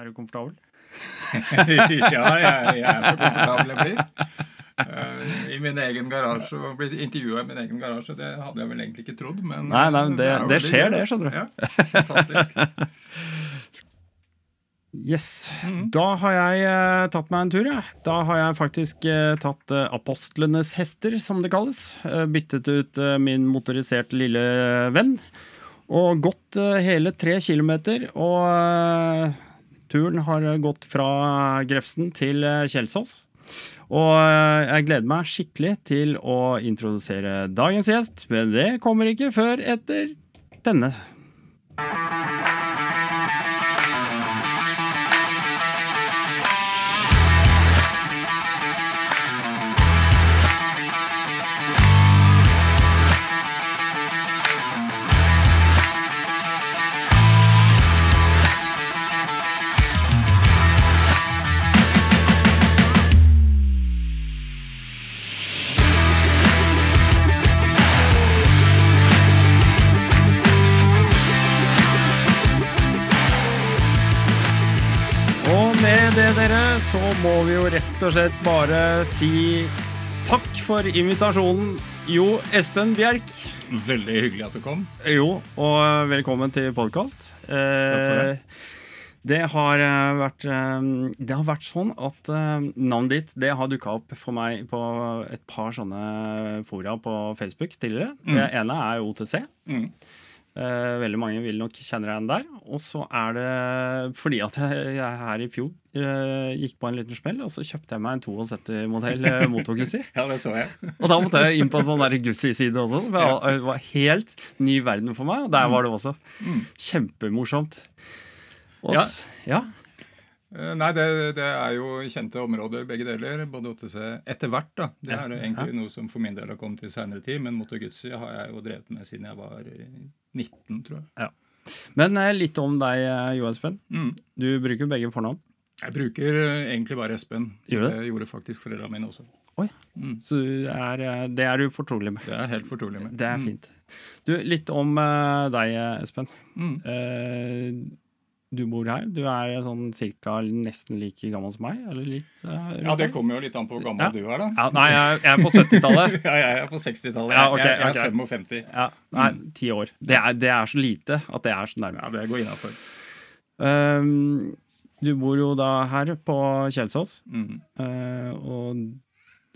Er du komfortabel? ja, jeg, jeg er så komfortabel jeg blir. Uh, I min egen garasje og bli intervjua i min egen garasje, det hadde jeg vel egentlig ikke trodd. Men nei, nei, det, det, det skjer, det, skjønner du. Ja, fantastisk. Yes. Mm. Da har jeg uh, tatt meg en tur, jeg. Ja. Da har jeg faktisk uh, tatt uh, apostlenes hester, som det kalles. byttet ut min motoriserte lille venn. Og gått hele tre kilometer. Og turen har gått fra Grefsen til Kjelsås. Og jeg gleder meg skikkelig til å introdusere dagens gjest, men det kommer ikke før etter denne. Må vi jo rett og slett bare si takk for invitasjonen. Jo, Espen Bjerk. Veldig hyggelig at du kom. Jo, og velkommen til podkast. Eh, det har eh, vært, eh, det har vært sånn at navnet ditt det har dukka opp for meg på et par sånne fora på Facebook tidligere. Mm. Det ene er OTC. Mm. Uh, veldig mange vil nok kjenne deg igjen der. Og så er det fordi at jeg, jeg her i fjor uh, gikk på en liten smell, og så kjøpte jeg meg en 72-modell uh, eh, motogussi. ja, det så jeg. og da måtte jeg inn på en sånn Gussi-side også. Det var, helt ny verden for meg, og der var det også. Mm. Kjempemorsomt. Også, ja. ja. Nei, det, det, er jo kjente områder, begge deler. Både OTC etter hvert. da. Det er egentlig noe som for min del har kommet i seinere tid. Men Moto Guzzi har jeg jo drevet med siden jeg var 19, tror jeg. Ja. Men eh, litt om deg, eh, Jo Espen. Mm. Du bruker begge fornavn. Jeg bruker eh, egentlig bare Espen. Gjør det? det gjorde faktisk foreldrene mine også. Oi, mm. Så er, det er du fortrolig med? Det er helt fortrolig med. Det er mm. fint. Du, Litt om deg, Espen. Mm. Uh, du bor her. Du er sånn cirka nesten like gammel som meg? eller litt? Uh, ja, det kommer jo litt an på hvor gammel ja. du er, da. Ja, nei, jeg, er på 70-tallet. ja, jeg er på 60-tallet. Ja, okay, jeg, jeg, er 55. Ja, nei, ti år. Det er, det er, så lite at det er så nærme. Ja, det går innafor. Um, du bor jo da her på Kjelsås, mm. uh, og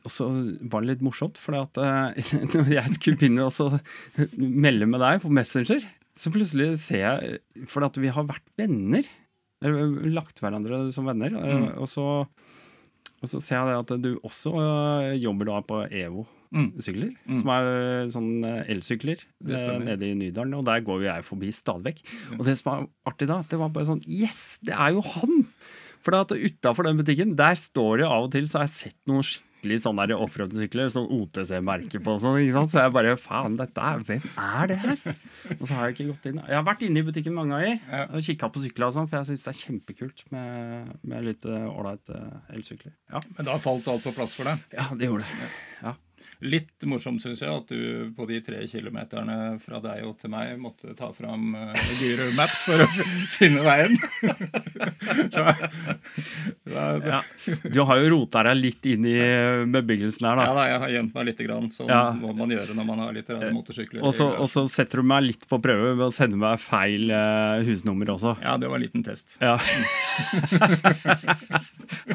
og så var det litt morsomt, for uh, når jeg skulle begynne å melde med deg på Messenger, så plutselig ser jeg For at vi har vært venner. Eller lagt hverandre som venner. Mm. Og, så, og, så, ser jeg det at du også øh, jobber da på EVO-sykler. Mm. Som er sånn elsykler nede i Nydalen. Og der går jo jeg forbi stadig vekk. Mm. Og det som var artig da, det var bare sånn Yes! Det er jo han! For utafor den butikken, der står det av og til, så har jeg sett noen skikkelig skikkelig sånne offroad-sykler, sånn OTC-merke på sånn. ikke sant? Så jeg bare Faen, dette er, hvem er det her? Og så har jeg ikke gått inn. Jeg har vært inne i butikken mange ganger og kikka på sykler og sånn, for jeg syns det er kjempekult med, med litt ålreite elsykler. Ja. Men da falt alt på plass for deg? Ja, det gjorde det. Ja. Litt morsomt, syns jeg, at du på de tre kilometerne fra deg og til meg måtte ta fram uh, Guru Maps for å finne veien. da, da, ja. Du har jo rota deg litt inn i bebyggelsen her, da. Ja da, jeg har gjemt meg litt. Grann, sånn ja. må man gjøre når man har litt motorsykler. Og så, og så setter du meg litt på prøve ved å sende meg feil uh, husnummer også. Ja, det var en liten test. Ja.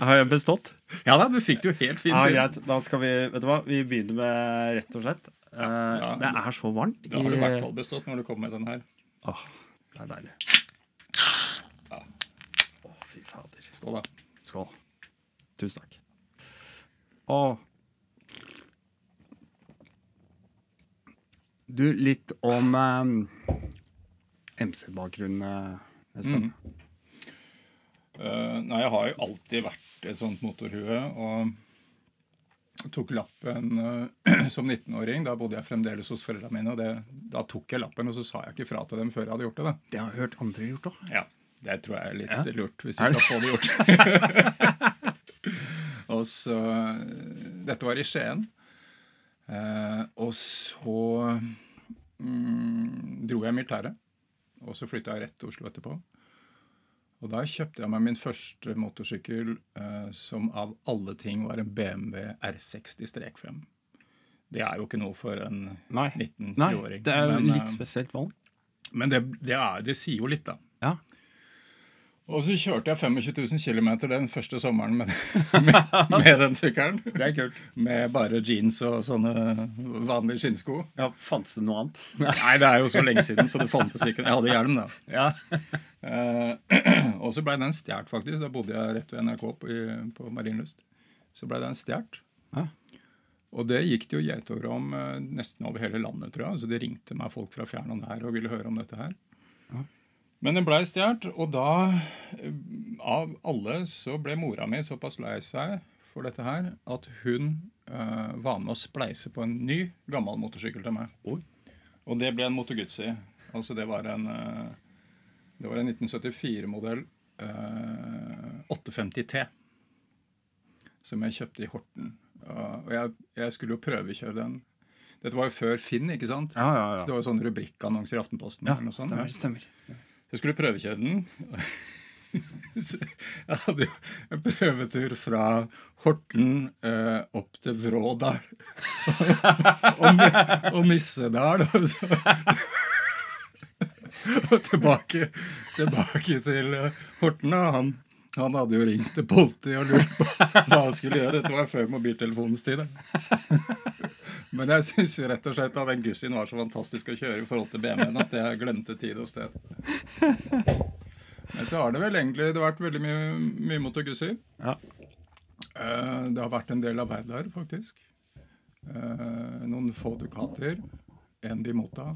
har jeg bestått? Ja da, du fikk det jo helt fint. Ja, greit. Da skal vi Vet du hva, vi begynner med rett og slett. Eh, ja, det er så varmt. Da har du i hvert fall bestått når du kommer med den her. Åh, det er deilig. Ja. Å, fy fader. Skål, da. Skål. Tusen takk. Å Du, litt om um, eh, MC-bakgrunn, Espen. Mm. Uh, nei, jeg har jo alltid vært et sånt motorhue. Og tok lappen uh, som 19-åring. Da bodde jeg fremdeles hos foreldrene mine. og det, Da tok jeg lappen, og så sa jeg ikke fra til dem før jeg hadde gjort det. Da. Det har jeg hørt andre gjort òg. Ja. Det tror jeg er litt ja. lurt, hvis du skal få det gjort. og så Dette var i Skien. Uh, og så mm, dro jeg i militæret. Og så flytta jeg rett til Oslo etterpå. Og da kjøpte jeg meg min første motorsykkel uh, som av alle ting var en BMW R60-5. Det er jo ikke noe for en 19-20-åring. Nei, det er jo men, litt spesielt valg. Men det, det, er, det, sier jo litt, da. Ja. Og så kjørte jeg 25 000 km den første sommeren med, med, med, den sykkelen. Det er kult. Med bare jeans og sånne vanlige skinnsko. Ja, Fantes det noe annet? Nei, det er jo så lenge siden, så det fantes ikke. Jeg hadde hjelm, da. Ja. Uh, og så blei den stjålet, faktisk. Da bodde jeg rett ved NRK på, på Marienlyst. Så blei den stjålet. Ja. Og det gikk det jo gjeitover om uh, nesten over hele landet, tror jeg. Så det ringte meg folk fra fjern og nær og ville høre om dette her. Ja. Men den blei stjålet, og da, av alle, så ble mora mi såpass lei seg for dette her at hun uh, var med å spleise på en ny, gammel motorsykkel til meg. Oi. Og det ble en Moto Guzzi. Altså det var en, uh, det var en 1974-modell uh, 850 T som jeg kjøpte i Horten. og jeg, jeg skulle jo prøvekjøre den dette var jo før Finn, ikke sant? Ja, ja, ja. Så det var jo sånne rubrikkannonser i Aftenposten. Ja, stemmer, stemmer, stemmer. Så jeg skulle prøvekjøre den. jeg hadde jo en prøvetur fra Horten eh, opp til Vrådal og, og Nissedal. Og, så, og tilbake, tilbake til eh, Horten. Og han, han hadde jo ringt til politiet og lurt på hva han skulle gjøre. Dette var før mobiltelefonens tid. Men jeg syns rett og slett at den Gussien var så fantastisk å kjøre i forhold til BMW-en at jeg glemte tid og sted. Men så har det vel egentlig det har vært veldig mye, mye motor Gussi. Ja. Uh, det har vært en del av der, faktisk. Uh, noen få Ducater. En Bimota.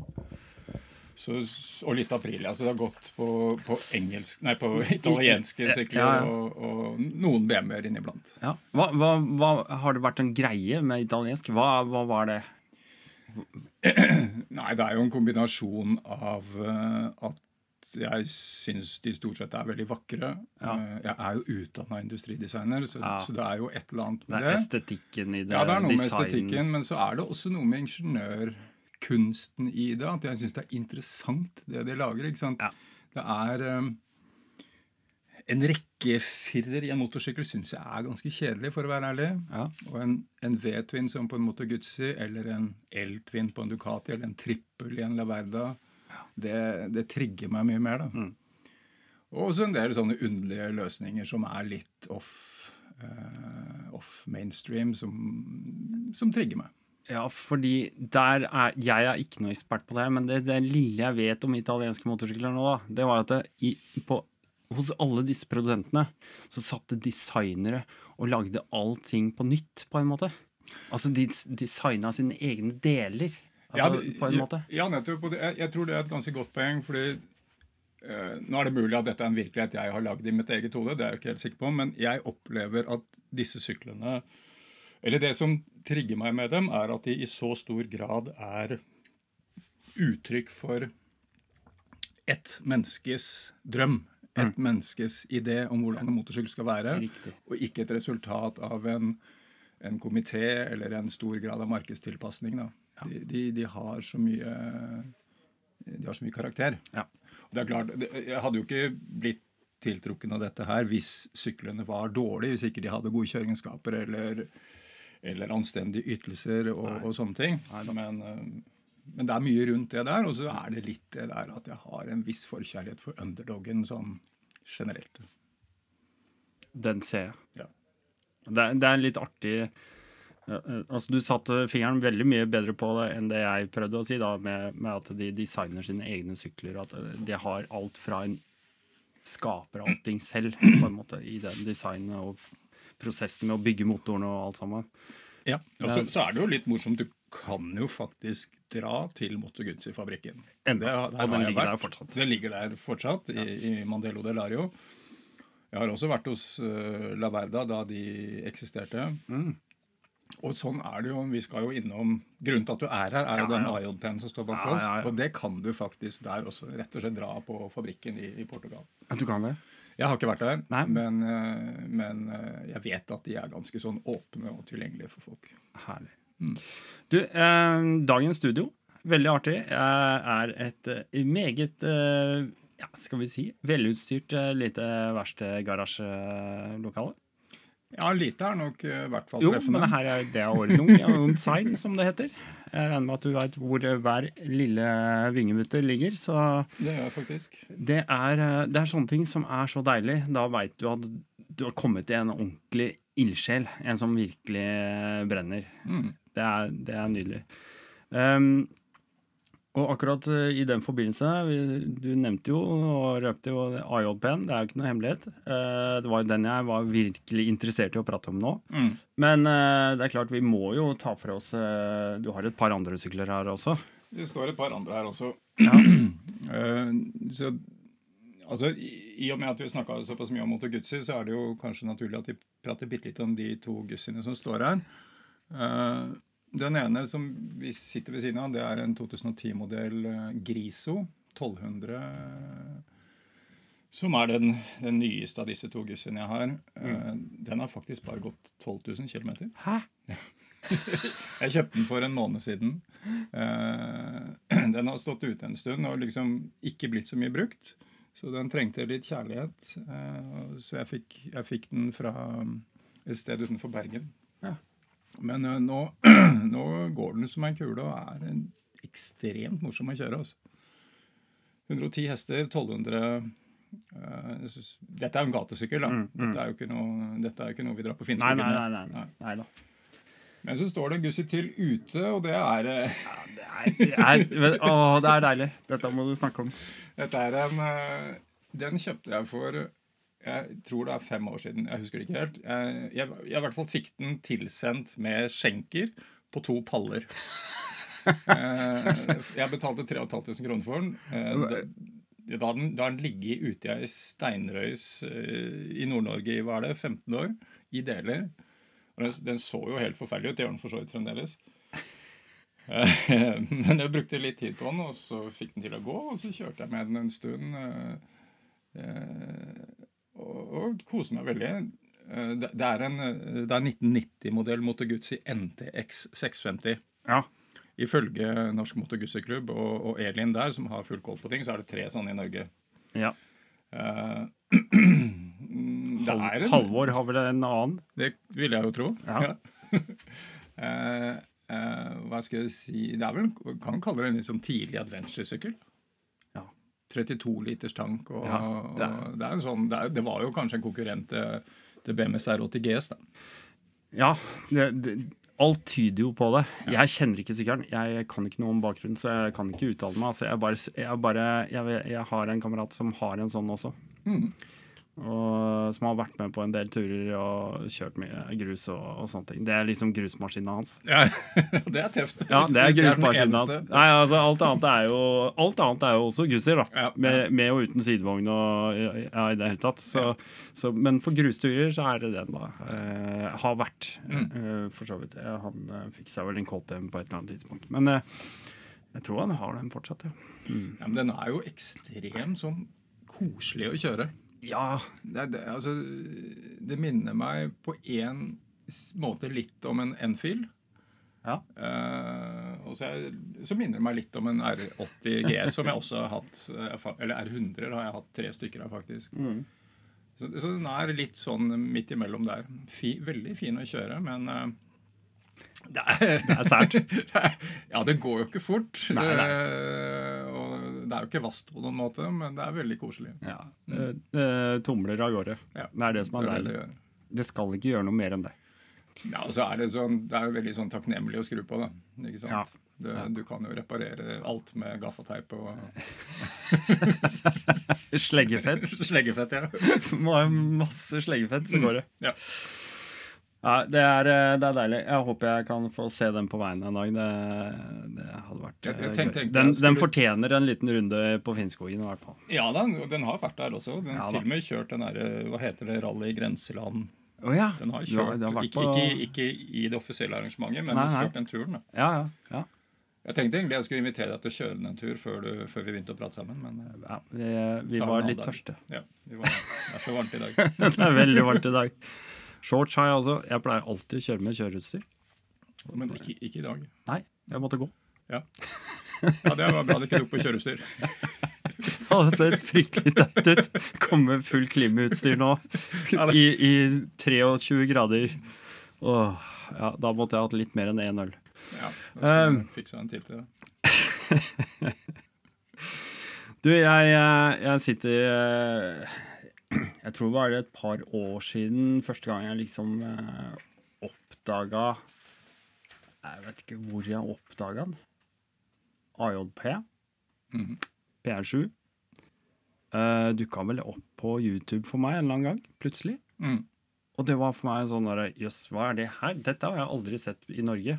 Så, og litt april. Så det har gått på, på, engelsk, nei, på italienske sykler ja, ja. Og, og, noen BMW-er inniblant. Ja. Hva, hva, hva, har det vært en greie med italiensk? Hva, hva var det? Nei, det er jo en kombinasjon av uh, at jeg syns de stort sett er veldig vakre. Ja. Uh, jeg er jo utdanna industridesigner, så, så, det er jo et eller annet med det. Det er estetikken i det. Ja, det er noe design. med estetikken, men så er det også noe med ingeniør kunsten i det. At jeg syns det er interessant, det de lager. ikke sant? Ja. Det er um, En rekkefirer i en motorsykkel syns jeg er ganske kjedelig, for å være ærlig. Ja. Og en, en V-twin som på en Moto Guzzi, eller en L-twin på en Ducati, eller en trippel i en Laverda, det, det trigger meg mye mer. da. Mm. Og også en del sånne underlige løsninger som er litt off, uh, off mainstream, som, som trigger meg. Ja, fordi der er Jeg er ikke noe ekspert på det, men det, det lille jeg vet om italienske motorsykler nå, da, det var at det, i, på, hos alle disse produsentene så satte designere og lagde allting på nytt, på en måte. Altså de designa sine egne deler, altså, ja, det, på en måte. Ja, nettopp. Jeg, jeg, tror det er et ganske godt poeng, fordi uh, nå er det mulig at dette er en virkelighet jeg har lagd i mitt eget hode, det er jeg ikke helt sikker på, men jeg opplever at disse syklene eller det som trigger meg med dem, er at de i så stor grad er uttrykk for ett menneskes drøm. Et mm. menneskes idé om hvordan en motorsykkel skal være. Riktig. Og ikke et resultat av en, en komité eller en stor grad av markedstilpasning. Ja. De, de, de, har så mye de har så mye karakter. Ja. Det er klart, Jeg hadde jo ikke blitt tiltrukken av dette her hvis syklene var dårlige, hvis ikke de hadde gode kjøringsskaper eller eller anstendige ytelser og, og sånne ting. Men, eh, men, det er mye rundt det der. Og så er det litt det der at jeg har en viss forkjærlighet for underdogen sånn generelt. Den ser jeg. Ja. Det, det, er litt artig altså Du satte fingeren veldig mye bedre på det enn det jeg prøvde å si, da, med, med at de designer sine egne sykler. At de har alt fra en Skaper allting selv, på en måte, i den designet og prosessen med å bygge motoren og alt sammen. Ja, og så, så, er det jo litt morsomt. Du kan jo faktisk dra til Moto Guzzi-fabrikken. Og den ligger der fortsatt. Det ligger der fortsatt, i, i Mandelo del Lario. Jeg har også vært hos uh, La Verda da de eksisterte. Mm. Og sånn er det jo. Vi skal jo innom Grunnen til at du er her, er jo ja, den ja. IOD-pennen som står bak oss. Og det kan du faktisk der også rett og slett dra på fabrikken i, i Portugal. Du kan det? Jeg har ikke vært der, men, eh, men, eh, jeg vet at de er ganske sånn åpne og tilgjengelige for folk. Herlig. Mm. Du, eh, dagens studio, veldig artig, er et eh, meget eh, ja, skal vi si, velutstyrt lite verkstedgarasjelokale. Ja, lite er nok i hvert fall treffende. Jo, men her er det ordnung on sign, som det heter. Jeg regner med at du veit hvor hver lille vingemutter ligger. Så det jeg faktisk. Det er, det er sånne ting som er så deilig. Da veit du at du har kommet til en ordentlig ildsjel. En som virkelig brenner. Mm. Det, er, det, er, nydelig. Um, og akkurat eh, i den forbindelse, du nevnte jo og røpte jo AJP-en, det er jo ikke noe hemmelighet. Eh, det var jo den jeg var virkelig interessert i å prate om nå. Mm. Men eh, det er klart, vi må jo ta for oss Du har et par andre sykler her også? Det står et par andre her også. Ja. så, altså, I og med at vi snakka såpass mye om Moto Guzzi, så er det jo kanskje naturlig at vi prater bitte litt om de to Guzziene som står her. Den ene som vi sitter ved siden av, det er en 2010-modell eh, Griso 1200. Som er den, den, nyeste av disse to gussene jeg har. Eh, mm. Den har faktisk bare gått 12 000 km. Hæ? jeg kjøpte den for en måned siden. Eh, den har stått ute en stund og liksom ikke blitt så mye brukt. Så den trengte litt kjærlighet. Så jeg fikk, jeg fikk den fra et sted utenfor Bergen. Ja. Men uh, nå, nå, går den som en kule og er en ekstremt morsom å kjøre. Altså. 110 hester, 1200 uh, eh, Dette er jo en gatesykkel, da. Mm, mm. Dette, er jo ikke noe, dette er ikke noe vi drar på Finnskogen nei, nei, nei, nei, nei. da. Men så står det Gussi til ute, og det er uh, ja, det, er, det, er, å, det er deilig. Dette må du snakke om. Dette er en Den kjøpte jeg for jeg tror det er fem år siden. Jeg husker det ikke helt. Jeg, jeg, jeg i hvert fall fikk den tilsendt med skjenker på to paller. Eh, jeg betalte 3500 kroner for den. Eh, da den, den ligget ute i ei steinrøys eh, i Nord-Norge i hva er det, 15 år, i deler. Og den, den så jo helt forferdelig ut. Det gjør den for så vidt fremdeles. Men jeg brukte litt tid på den, og så fikk den til å gå. Og så kjørte jeg med den en stund og, koser meg veldig. Eh, det, er en 1990-modell Moto Guzzi NTX 650. Ja. Ifølge Norsk Moto Guzzi-klubb og, og, Elin der, som har full koll på ting, så er det tre sånne i Norge. Ja. Uh, en, Halvor har vel en annen? Det vil jeg jo tro. Ja. uh, uh, hva skal jeg si Det er vel, kan kalle det en litt sånn tidlig adventure-sykkel. 32 liters tank. og, ja, det, og det, sånn, det, er, det, var jo kanskje en konkurrent til, til BMS R80 GS. da. Ja, alt tyder jo på det. Ja. Jeg kjenner ikke sykkelen. Jeg kan ikke noe om bakgrunnen, så jeg kan ikke uttale meg. Altså, jeg, bare, jeg, bare, jeg, har en kamerat som har en sånn også. Mm. Og, som har vært med på en del turer og kjørt mye grus og, og sånne ting. Det er liksom grusmaskina hans. Ja, Det er tøft. Ja, det er grusmaskina hans. Nei, altså, alt annet er jo, alt annet er jo også gusser, da. Ja, ja. Med, med, og uten sidevogn og ja, i det hele tatt. Så, så, men for grusturer så er det den, da. Eh, har vært, mm. eh, for så vidt. Han eh, fikk seg vel en KTM på et eller annet tidspunkt. Men eh, jeg tror han har den fortsatt, ja. Mm. ja men den er jo ekstrem sånn koselig å kjøre. Ja. Det, det, altså, det minner meg på en måte litt om en Enfield. Ja. Uh, og så, så, minner det meg litt om en R80 G, som jeg også har hatt. Eh, eller R100 har jeg hatt tre stykker av, faktisk. Mm. Så, så, den er litt sånn midt imellom der. Fi, veldig fin å kjøre, men uh, det er, det er sært. ja, det går jo ikke fort. Nei, nei. Uh, det er jo ikke vasst på noen måte, men det er veldig koselig. Ja, det Tumler av gårde. Ja. Det er det som er deilig. Det, det skal ikke gjøre noe mer enn det. Ja, og så er det sånn, det er jo veldig sånn takknemlig å skru på, da. Ikke sant? Ja. Det. Du kan jo reparere alt med gaffateip og Sleggefett. Sleggefett, ja. Må ha masse sleggefett, så går det. Ja. Ja, det er, eh, det er, deilig. Jeg håper jeg kan få se den på veien en dag. Det, det hadde vært jeg, jeg tenkte, den, skulle... den, fortjener en liten runde på Finnskogen i hvert fall. Ja, den, den har vært der også. Den har til og med kjørt den derre Hva heter det, Rally Grenseland? Oh, ja. Den har kjørt, ja, har ikke, ikke, ikke, i det offisielle arrangementet, men nei, nei. kjørt den turen. Da. Ja, ja, ja. Jeg tenkte egentlig jeg skulle invitere deg til å kjøre den en tur før, du, før vi begynte å prate sammen. Men eh, ja, vi, vi var litt tørste. Ja, vi var, det er så varmt i dag. det er veldig varmt i dag. Shorts har jeg også. Jeg pleier alltid å kjøre med kjøreutstyr. Men ikke, ikke, i dag? Nei, jeg måtte gå. Ja, ja det var bra det ikke tok på kjøreutstyr. hadde sett fryktelig teit ut. Komme med full klimautstyr nå i, i 23 grader. Åh, ja, da måtte jeg hatt litt mer enn én øl. Ja, da um, fiksa en til til det. du, jeg, jeg sitter Jeg tror det var et par år siden første gang jeg liksom oppdaga Jeg vet ikke hvor jeg oppdaga den. AJP. Mm. PR7. Eh, Dukka vel opp på YouTube for meg en eller annen gang, plutselig. Mm. Og det var for meg sånn derre Jøss, hva er det her? Dette har jeg aldri sett i Norge.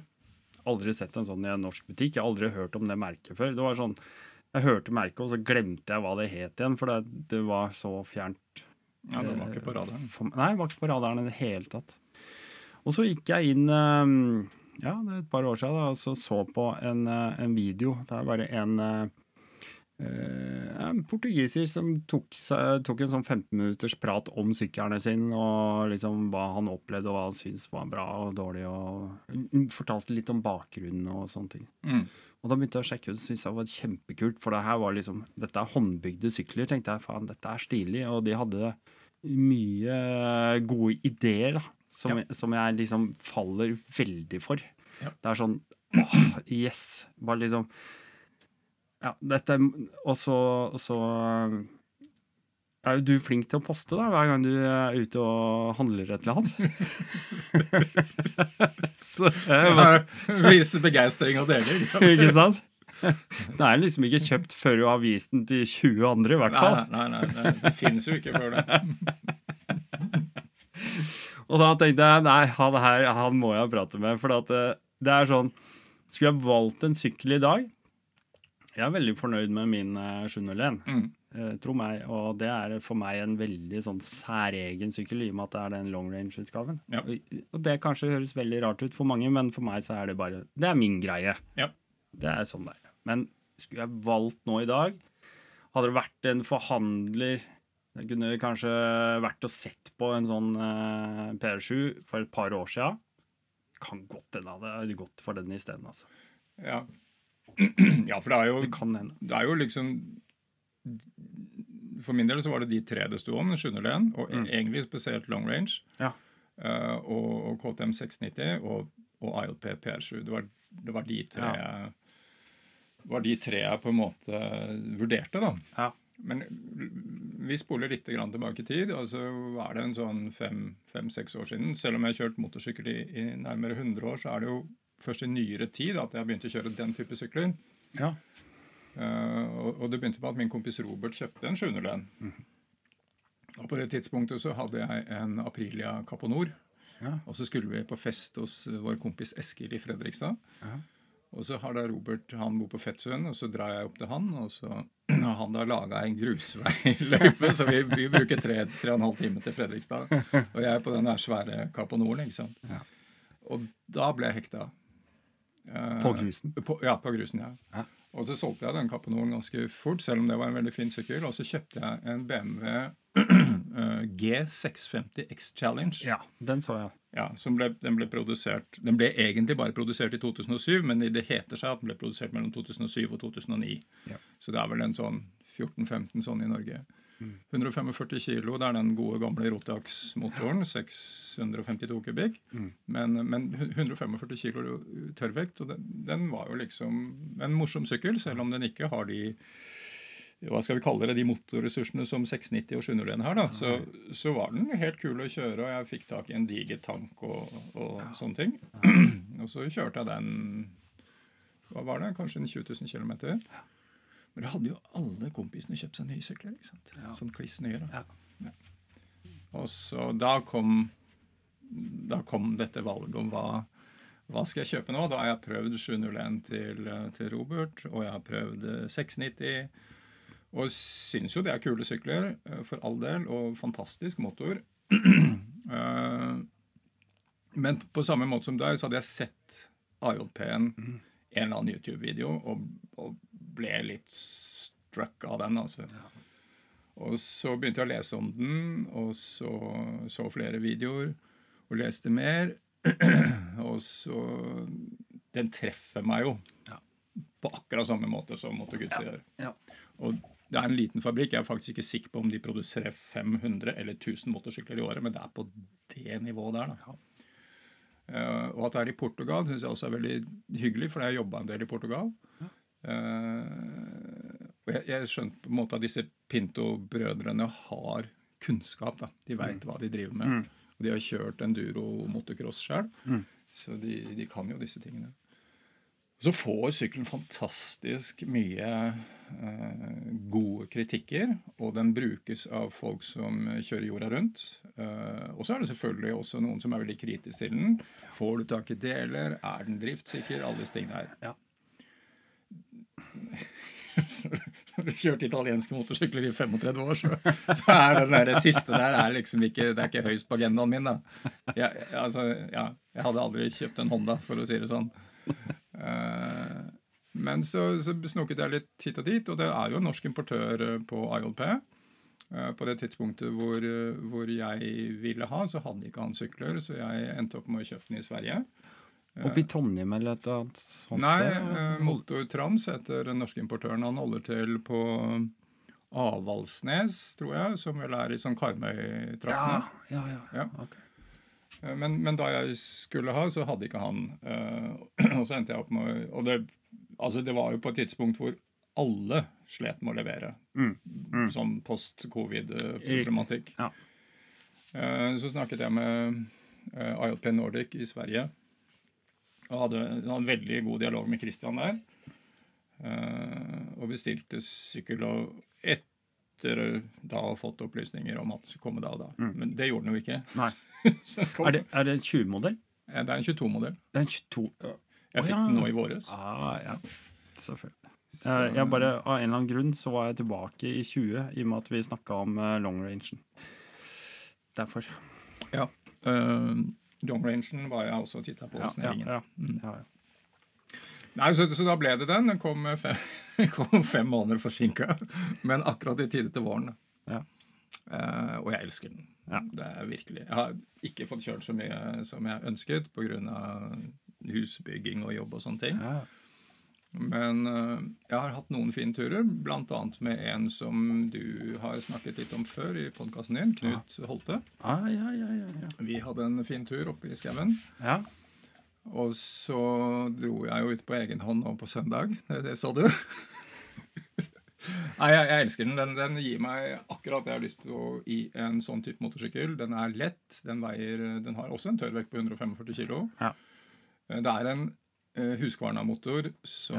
Aldri sett en sånn i en norsk butikk. Jeg har aldri hørt om det merket før. Det var sånn, Jeg hørte merket, og så glemte jeg hva det het igjen, for det, det var så fjernt. Ja, det var ikke på radaren? For, nei, det var ikke på radaren i det hele tatt. Og så gikk jeg inn um, ja, det er et par år siden da, og så, så på en, eh, en video. Det er bare en en portugiser som tok, tok, en sånn 15 minutters prat om sykkelen sin, og liksom hva han opplevde og hva han syntes var bra og dårlig, og fortalte litt om bakgrunnen og sånne ting. Mm. Og da begynte jeg å sjekke ut, syntes det var kjempekult, for det her var liksom, dette er håndbygde sykler. tenkte jeg, faen, dette er stilig, og de hadde mye gode ideer da, som, ja. som jeg liksom faller veldig for. Ja. Det er sånn åh, yes! Bare liksom ja, dette Og så, så er jo du flink til å poste da, hver gang du er ute og handler et eller annet. så jeg Vise begeistring og dele, liksom. ikke sant? Det er liksom ikke kjøpt før du har vist den til 20 andre, i hvert fall. Nei, nei, nei, det finnes jo ikke før det. og da tenkte jeg nei, han her han må jeg prate med. For det, det er sånn Skulle jeg valgt en sykkel i dag, jeg er veldig fornøyd med min uh, 701. Mm. Uh, tro meg. Og det er for meg en veldig sånn særegen sykkel, i og med at det er den long range-utgaven. Ja. Og, det kanskje høres veldig rart ut for mange, men for meg så er det bare Det er min greie. Ja. Det er sånn det er. Men skulle jeg valgt nå i dag, hadde det vært en forhandler Det kunne kanskje vært og sett på en sånn eh, PR7 for et par år sia. Kan godt hende det hadde gått for den isteden, altså. Ja, Ja, for det er jo Det. Det er jo liksom For min del så var det de tre det sto om, 701, og mm. egentlig spesielt long range. Ja. Uh, og, og, KTM 690 og, og ILP PR7. Det var, det var de tre ja. var de tre jeg på en måte vurderte, da. Ja. Men vi spoler litt tilbake i tid. altså så er det en sånn fem-seks år siden. Selv om jeg har kjørt motorsykkel i, i, nærmere 100 år, så er det jo først i nyere tid at jeg har begynt å kjøre den type sykler. Ja. Uh, og, det begynte med at min kompis Robert kjøpte en 701. Mm. Og på det tidspunktet så hadde jeg en Aprilia Caponor. Ja. Og så skulle vi på fest hos vår kompis Eskil i Fredrikstad. Ja. Og så har da Robert Han bor på Fettsund, og så drar jeg opp til han. Og så har han da laga en grusveiløype, så vi, vi bruker tre, tre og en halv time til Fredrikstad. Og jeg er på den der svære Caponoren, ikke sant. Ja. Og da ble jeg hekta. Eh, på grusen? På, ja, på grusen, ja. Og så solgte jeg den Caponoren ganske fort, selv om det var en veldig fin sykkel. Og så kjøpte jeg en BMW eh, G650 X Challenge. Ja, den så jeg. Ja, som ble, Den ble produsert, den ble egentlig bare produsert i 2007, men det heter seg at den ble produsert mellom 2007 og 2009. Ja. Så det er vel en sånn 14-15 sånn i Norge. 145 kilo, det er den gode, gamle Rotax-motoren. 652 kubikk. Mm. Men, men, 145 kilo tørrvekt, og den, den, var jo liksom en morsom sykkel, selv om den ikke har de hva skal vi kalle det, de motorressursene som 690 og 701 har. da, så, så, var den helt kul å kjøre, og jeg fikk tak i en diger tank og, og ja. sånne ting. og så kjørte jeg den hva var det, kanskje en 20 000 km. Men da hadde jo alle kompisene kjøpt seg nye sykler. ikke sant? Ja. Sånn kliss nye. da. Ja. Ja. Og så da kom, da kom dette valget om hva, hva skal jeg kjøpe nå. Da har jeg prøvd 701 til, til Robert, og jeg har prøvd 690. Og syns jo det er kule sykler, eh, for all del, og fantastisk motor. Eh, men på samme måte som deg, så hadde jeg sett AJP-en mm. en eller annen YouTube-video og, og ble litt struck av den. altså. Ja. Og så begynte jeg å lese om den, og så så flere videoer og leste mer. og så Den treffer meg jo ja. på akkurat samme måte som Guzzi ja. gjør. Og det er en liten fabrikk. Jeg er faktisk ikke sikker på om de produserer 500 eller 1000 motorsykler i året, men det er på det nivået der. da. Uh, og at det er i Portugal, syns jeg også er veldig hyggelig, for jeg har jobba en del i Portugal. Og jeg, jeg skjønte på en måte at disse Pinto-brødrene har kunnskap. da. De veit mm. hva de driver med. Mm. Og de har kjørt enduro motocross sjøl, mm. så de, de, kan jo disse tingene. Så får sykkelen fantastisk mye eh, gode kritikker, og den brukes av folk som kjører jorda rundt. Eh, og så er det selvfølgelig også noen som er veldig kritiske til den. Får du tak i deler? Er den driftssikker? Alle disse tingene her. Ja. Når du har kjørt italienske motorsykler i 35 år, så, så er den der siste der er liksom ikke, det er ikke høyst på agendaen min. da. Jeg, altså, ja, jeg hadde aldri kjøpt en Honda, for å si det sånn. Eh, men så, så snoket jeg litt hit og dit, og det er jo en norsk importør eh, på ILP. Eh, på det tidspunktet hvor, hvor, jeg ville ha, så hadde ikke han sykler, så jeg endte opp med å kjøpe den i Sverige. Oppe i Trondheim eller et annet sånt Nei, sted? Nei, Motortrans heter den norske importøren. Han holder til på Avaldsnes, tror jeg, som vel er i sånn Karmøy-traktene. Ja, ja, ja, ja. Okay. Eh, men, men, da jeg skulle ha, så hadde ikke han. Uh, og så endte jeg opp med Og det, altså det var jo på et tidspunkt hvor alle slet med å levere. Mm. Mm. Sånn post-covid-problematikk. Ja. Så snakket jeg med ILP Nordic i Sverige. Og hadde, en veldig god dialog med Christian der. og bestilte sykkel. Og etter da å ha fått opplysninger om at den skulle komme da og da. Mm. Men det gjorde den jo ikke. Nei. er, det, er det en 20-modell? Det er en 22-modell. Det er en 22. Jeg fikk den nå i våres. Ah, ja. Selvfølgelig. Jeg, jeg bare, Av en eller annen grunn så var jeg tilbake i 20, i og med at vi snakka om uh, long rangen. Derfor. Ja. Uh, long rangen var jeg også og titta på. Ja, ja, ja. Mm. ja, Nei, så, så, da ble det den. Den kom fem, kom fem måneder forsinka, men akkurat i tide til våren. Ja. Uh, og jeg elsker den. Ja. Det er virkelig. Jeg har ikke fått kjørt så mye som jeg ønsket pga. husbygging og jobb og sånne ting. Ja. Men uh, jeg har hatt noen fine turer, bl.a. med en som du har snakket litt om før i podkasten din, Knut ja. Holte. Ah, ja, ja, ja, Vi hadde en fin tur oppe i skauen. Ja. Og så dro jeg jo ut på egen hånd nå på søndag. Det så du. Nei, jeg, jeg, elsker den. den. den. gir meg akkurat det jeg har lyst på i en sånn type motorsykkel. Den er lett. Den, veier, den har også en tørrvekt på 145 kg. Ja. Eh, det er en Husqvarna-motor som,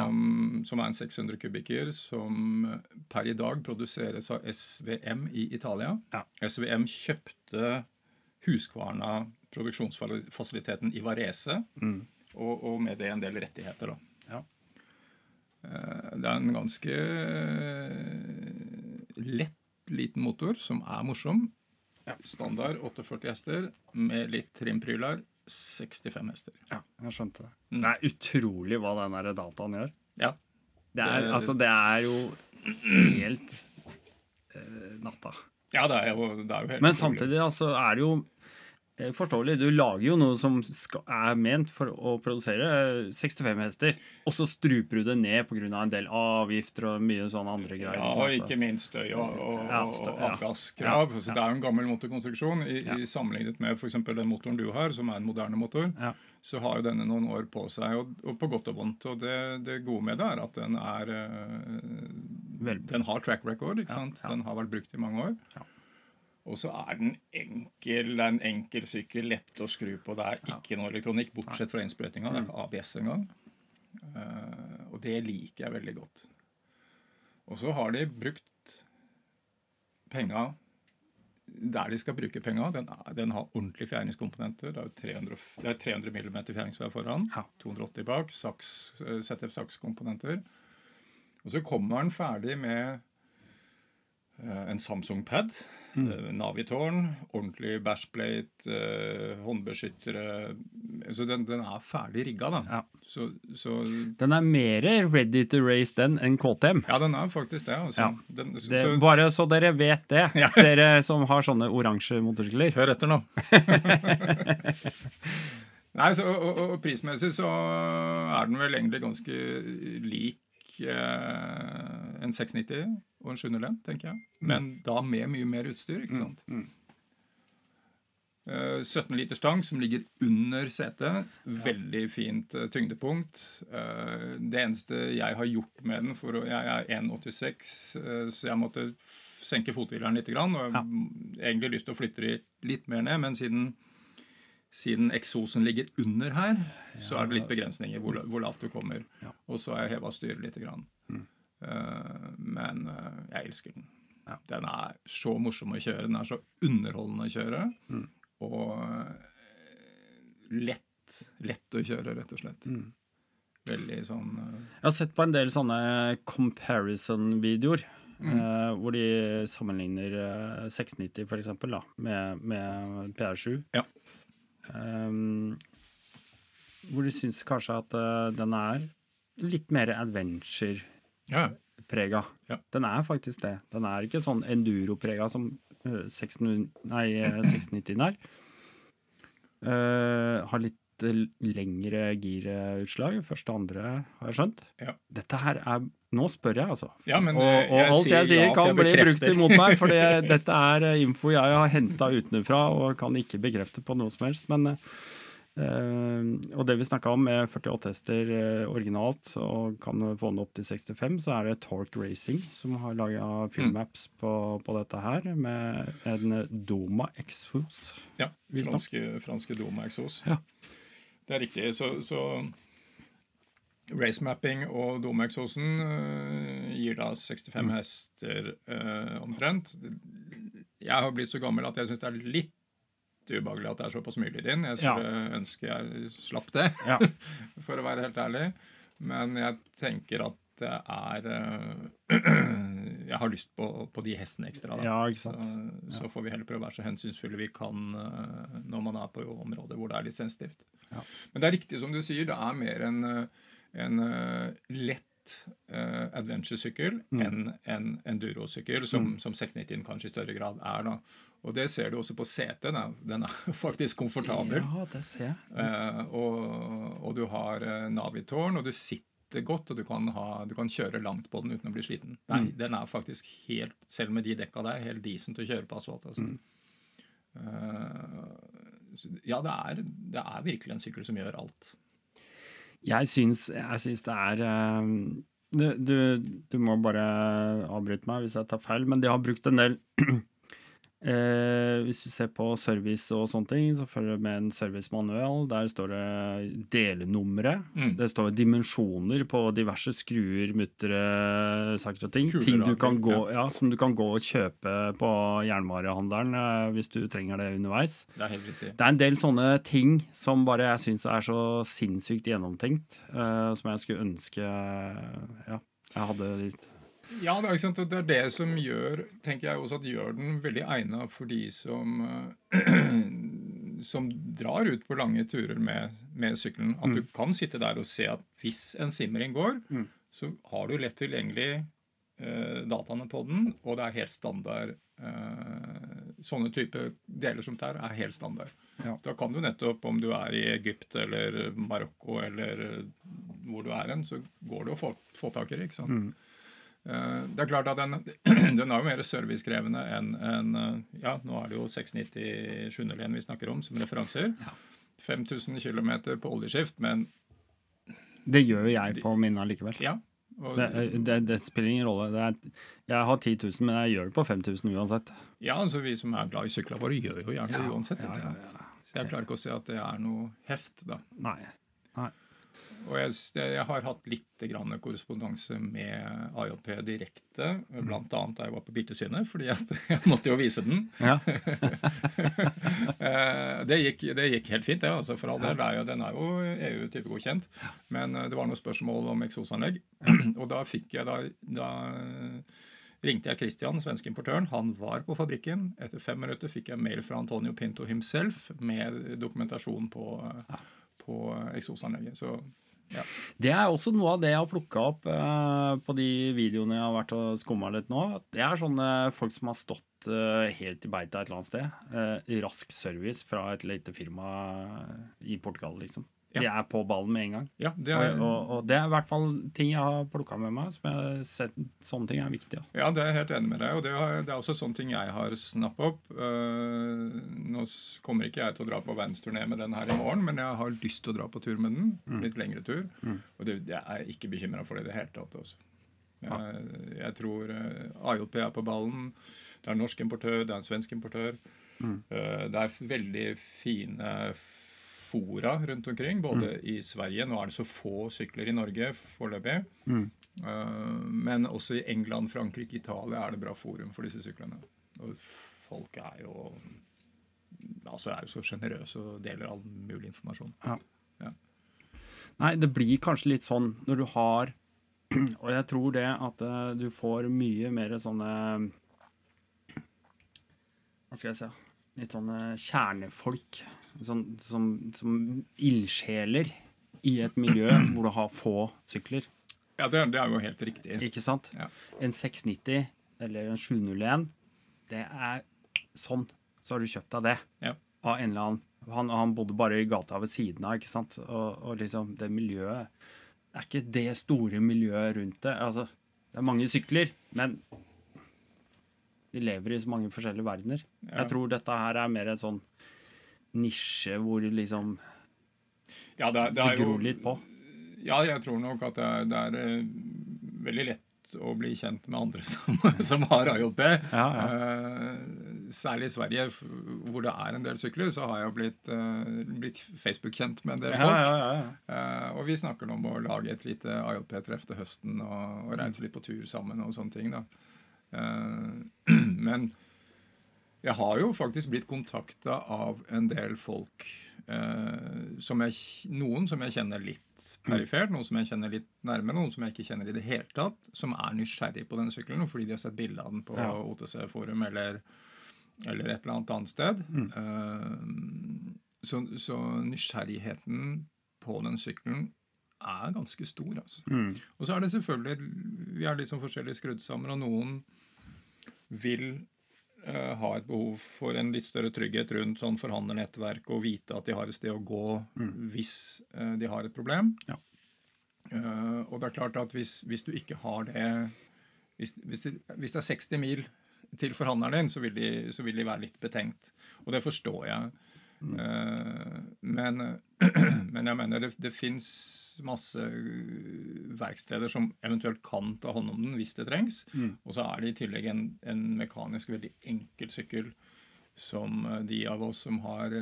ja. som, er en 600 kubikker, som per i dag produseres av SVM i Italia. Ja. SVM kjøpte Husqvarna produksjonsfasiliteten i Varese, mm. og, og, med det en del rettigheter. da. Eh, det er en ganske eh, lett, liten motor som er morsom. Standard 48 hester med litt trimpryler. 65 hester. Ja, jeg skjønte det. Mm. Det er utrolig hva den der dataen gjør. Ja. Det er, altså, det er jo helt uh, natta. Ja, det er jo, det er jo helt Men samtidig altså, er det jo forståelig. Du lager jo noe som skal, er ment for å produsere 65 eh, hester, og så struper du det ned pga. en del avgifter og mye sånne andre greier. Ja, og ikke minst støy og, og, ja, og avgasskrav. Ja, ja, det er jo en gammel motorkonstruksjon. I, i Sammenlignet med f.eks. den motoren du har, som er en moderne motor, så har jo denne noen år på seg, og, og på godt og vondt. Og det, det, gode med det er at den er øh, Den har track record. ikke sant? Den har vært brukt i mange år. Og så er den enkel, det er en enkel sykkel, lett å skru på. Det er ikke noe elektronikk, bortsett fra innsprøytinga. Det er ikke ABS engang. Uh, og det liker jeg veldig godt. Og så har de brukt penga der de skal bruke penga. Den, den, har ordentlige fjæringskomponenter. Det er, 300, det er 300 mm fjæringsvær foran, 280 bak, saks, eh, ZF Saks-komponenter. Og så kommer den ferdig med en Samsung Pad Mm. Eh, Navitårn, ordentlig bashplate, eh, håndbeskyttere Så den, den, er ferdig rigga, da. Ja. Så, så, den er mer ready to race den enn KTM. Ja, den er faktisk det. Altså. Ja. Den, så, det bare så dere vet det, ja. dere som har sånne oransje motorsykler. Hør etter nå. Nei, så, og, og, prismessig så er den vel egentlig ganske lik eh, en 690 og en 701, tenker jeg. Mm. Men da med mye mer utstyr, ikke sant. Mm. Mm. 17 eh, liter stang som ligger under setet. Veldig fint uh, tyngdepunkt. Uh, det eneste jeg har gjort med den for å, Jeg er 1,86, uh, så jeg måtte senke fothvileren litt. Grann, og jeg har egentlig lyst til å flytte de litt mer ned, men siden, siden eksosen ligger under her, så er det litt begrensninger hvor, hvor lavt du kommer. Og så har jeg heva styret litt. Grann. Mm. Men jeg elsker den. Ja. Den er så morsom å kjøre. Den er så underholdende å kjøre. Mm og eh, lett, lett å kjøre, rett og slett. Mm. Veldig sånn. Jeg har sett på en del sånne comparison-videoer. Mm. Uh, hvor de sammenligner uh, 690 for eksempel, da, med, med PR7. Ja. Um, hvor de syns kanskje at uh, den er litt mer adventure-prega. Ja. Ja. Den er faktisk det. Den er ikke sånn enduro-prega som 690 er. Uh, har litt lengre girutslag. Første og andre, har jeg skjønt. Ja. Dette her er Nå spør jeg, altså. Ja, men, og, og jeg alt jeg sier, ja, kan jeg bli brukt imot meg. For dette er info jeg har henta utenfra og kan ikke bekrefte på noe som helst. Men og det vi snakka om med 48 hester uh, originalt, og kan få den opp til 65, så er det Torque Racing som har laga filmmaps mm. på, på, dette her, med en Doma Exos. Ja, franske, franske, Doma Exos. Ja. Det er riktig. Så, så racemapping og Doma Exosen uh, gir da 65 mm. hester omtrent. Jeg har blitt så gammel at jeg syns det er litt ubehagelig at det er såpass mye lyd inn. Jeg skulle ja. ønske jeg slapp det, ja. for å være helt ærlig. Men jeg tenker at det er uh, Jeg har lyst på, på, de hestene ekstra. Da. Ja, ikke sant. Så, så, får vi heller prøve å være så hensynsfulle vi kan uh, når man er på områder hvor det er litt sensitivt. Ja. Men det er riktig som du sier, det er mer en, en uh, lett uh, adventure-sykkel mm. enn en enduro-sykkel, som, mm. som 690 kanskje i større grad er. da. Og det ser du også på setet. Den er faktisk komfortabel. Ja, det ser jeg. Eh, og, og, du har uh, Navitårn, og du sitter godt, og du kan, ha, du kan, kjøre langt på den uten å bli sliten. Nei, mm. Den er faktisk helt, selv med de dekka der, helt decent å kjøre på asfalt. altså. Mm. Uh, ja, det er, det er virkelig en sykkel som gjør alt. Jeg syns, jeg syns det er um, du, du, du, må bare avbryte meg hvis jeg tar feil, men de har brukt en del Eh, hvis du ser på service og sånne ting, så følger det med en servicemanual. Der står det delnumre. Mm. Det står dimensjoner på diverse skruer, muttere, saker og ting. Kuler, ting du kan gå, ja. Ja, som du kan gå og kjøpe på jernvarehandelen eh, hvis du trenger det underveis. Det er helt. Det er en del sånne ting som bare jeg syns er så sinnssykt gjennomtenkt, eh, som jeg skulle ønske ja, jeg hadde litt ja, det er, sant, det er det som gjør tenker jeg også at gjør den veldig egna for de som som drar ut på lange turer med, med sykkelen. At mm. du kan sitte der og se at hvis en simring går, mm. så har du lett tilgjengelig eh, dataene på den, og det er helt standard. Eh, sånne type deler som det er helt standard. Ja. Da kan du nettopp, om du er i Egypt eller Marokko eller hvor du er hen, så går det å få, få tak i det. ikke sant? Mm. Eh, det er klart at Den, den er jo mer servicekrevende enn en, eh, ja, Nå er det jo 690 701 vi snakker om som referanser. Ja. 5000 km på oljeskift, men Det gjør jo jeg på mine allikevel. Ja, og, det, det, det, spiller ingen rolle. Er, jeg har 10 000, men jeg gjør det på 5000 uansett. Ja, altså vi som er glad i syklene våre, gjør jo gjerne det uansett. Så jeg klarer ikke å se at det er noe heft, da. Nei. Nei. Og jeg, jeg, har hatt litt grann korrespondanse med AJP direkte, mm. bl.a. da jeg var på Biltilsynet, fordi at jeg måtte jo vise den. Ja. Eh, det, gikk, det, gikk, helt fint, det. altså for all del. Den er jo EU-typegodkjent. Men eh, det var noen spørsmål om eksosanlegg. Og da fikk jeg da, da ringte jeg Christian, svenske importøren. Han var på fabrikken. Etter fem minutter fikk jeg mail fra Antonio Pinto himself med dokumentasjon på, på eksosanlegget. Så ja. Det er også noe av det jeg har plukka opp eh, på de videoene jeg har vært og skumma litt nå. Det er sånne folk som har stått eh, helt i beita et eller annet sted. Eh, rask service fra et lite firma i Portugal, liksom. De er på ballen med en gang. Ja, det er, og, og, og, det er i hvert fall ting jeg har plukka med meg. som jeg har sett, Sånne ting er viktig. Ja, ja det er jeg helt enig med deg. Og det er, det er også sånne ting jeg har snappa opp. Uh, nå kommer ikke jeg til å dra på verdensturné med den her i morgen, men jeg har lyst til å dra på tur med den. Mm. Litt lengre tur. Mm. Og det, jeg er ikke bekymra for det i det hele tatt. Også. Jeg, jeg tror uh, eh, IOP er på ballen. Det er en norsk importør, det er en svensk importør. Mm. Uh, det er veldig fine fora rundt omkring, både mm. i Sverige Nå er det så få sykler i Norge foreløpig. Mm. Uh, men også i England, Frankrike, Italia er det bra forum for disse syklene. Og folk er jo altså er jo så sjenerøse og deler all mulig informasjon. Ja. Ja. Nei, det blir kanskje litt sånn når du har Og jeg tror det at uh, du får mye mer sånne Hva skal jeg si Litt sånne kjernefolk sånn, som, som ildsjeler i et miljø hvor du har få sykler. Ja, det, det er jo helt riktig. Ikke sant? Ja. En 690 eller en 701, det er sånn. Så har du kjøpt deg det ja. av en eller annen. Han, han, bodde bare i gata ved siden av, ikke sant. Og, og liksom, det miljøet Det er ikke det store miljøet rundt det. Altså, det er mange sykler, men de lever i så mange forskjellige verdener. Ja. Jeg tror dette her er mer et sånn nisje hvor du liksom ja, det, det, det gror litt på? Ja, jeg tror nok at det, det er uh, veldig lett å bli kjent med andre som, som har IOP. Ja, ja. Uh, særlig i Sverige, hvor det er en del sykler, så har jeg blitt, uh, blitt Facebook-kjent med en del folk. Ja, og vi snakker om å lage et lite IOP-treff til høsten og, og, reise litt på tur sammen og sånne ting. da. men jeg har jo faktisk blitt kontakta av en del folk. Eh, som jeg, noen som jeg kjenner litt perifert, noen som jeg kjenner litt nærmere, noen som jeg ikke kjenner i det hele tatt, som er nysgjerrig på denne sykkelen fordi de har sett bilde av den på ja. OTC-forum eller, eller, et eller annet annet sted. Mm. Eh, så, så, nysgjerrigheten på den sykkelen er ganske stor. altså. Mm. Og så er det selvfølgelig Vi er liksom forskjellig skrudd sammen, og noen vil ha et behov for en litt større trygghet rundt sånn forhandlernettverk og vite at de har et sted å gå mm. hvis uh, de har et problem. Ja. Uh, og det er klart at hvis, hvis du ikke har det hvis, hvis, det hvis, det er 60 mil til forhandleren din, så vil, de, så vil de være litt betenkt. Og det forstår jeg. Mm. men, men, jeg mener det, det fins masse uh, verksteder som eventuelt kan ta hånd om den hvis det trengs. Mm. Og så er det i tillegg en, en, mekanisk veldig enkel sykkel som uh, de av oss som har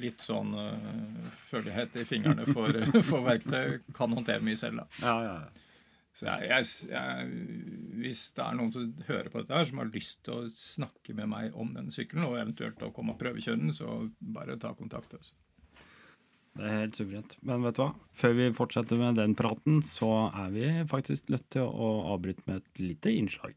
litt sånn uh, følgehet i fingrene for, for verktøy, kan håndtere mye selv. da. Ja, ja, ja. Så jeg, jeg, jeg, Hvis det er noen som hører på dette her, som har lyst til å snakke med meg om denne sykkelen, og eventuelt å komme og prøvekjøre den, så bare ta kontakt. Altså. Det er helt suverent. Men vet du hva? Før vi fortsetter med den praten, så er vi faktisk nødt til å avbryte med et lite innslag.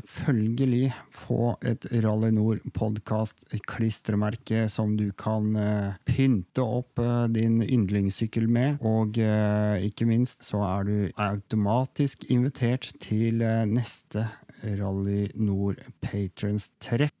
selvfølgelig få et Rally Nord-podkast-klistremerke som du kan uh, pynte opp uh, din yndlingssykkel med. Og uh, ikke minst så er du automatisk invitert til neste Rally Nord Patrons-treff.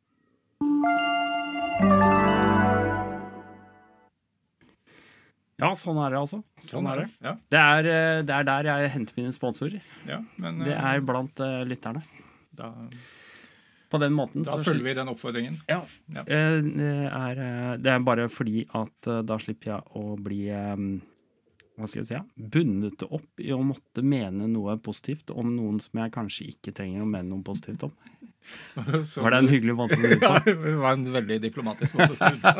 Ja, sånn er det altså. Sånn, sånn er det. Ja. Det, er, eh, det, er, der jeg henter mine sponsorer. Ja, men, det er eh, blant uh, lytterne. Da, på den måten. Da følger vi den oppfordringen. Ja. ja. Det, er, det, er, bare fordi at da slipper jeg å bli hva skal jeg si, bundet opp i å måtte mene noe positivt om noen som jeg kanskje ikke trenger å mene noe positivt om. Så var det en hyggelig måte å si det på? Ja, det var en veldig diplomatisk måte å si det på.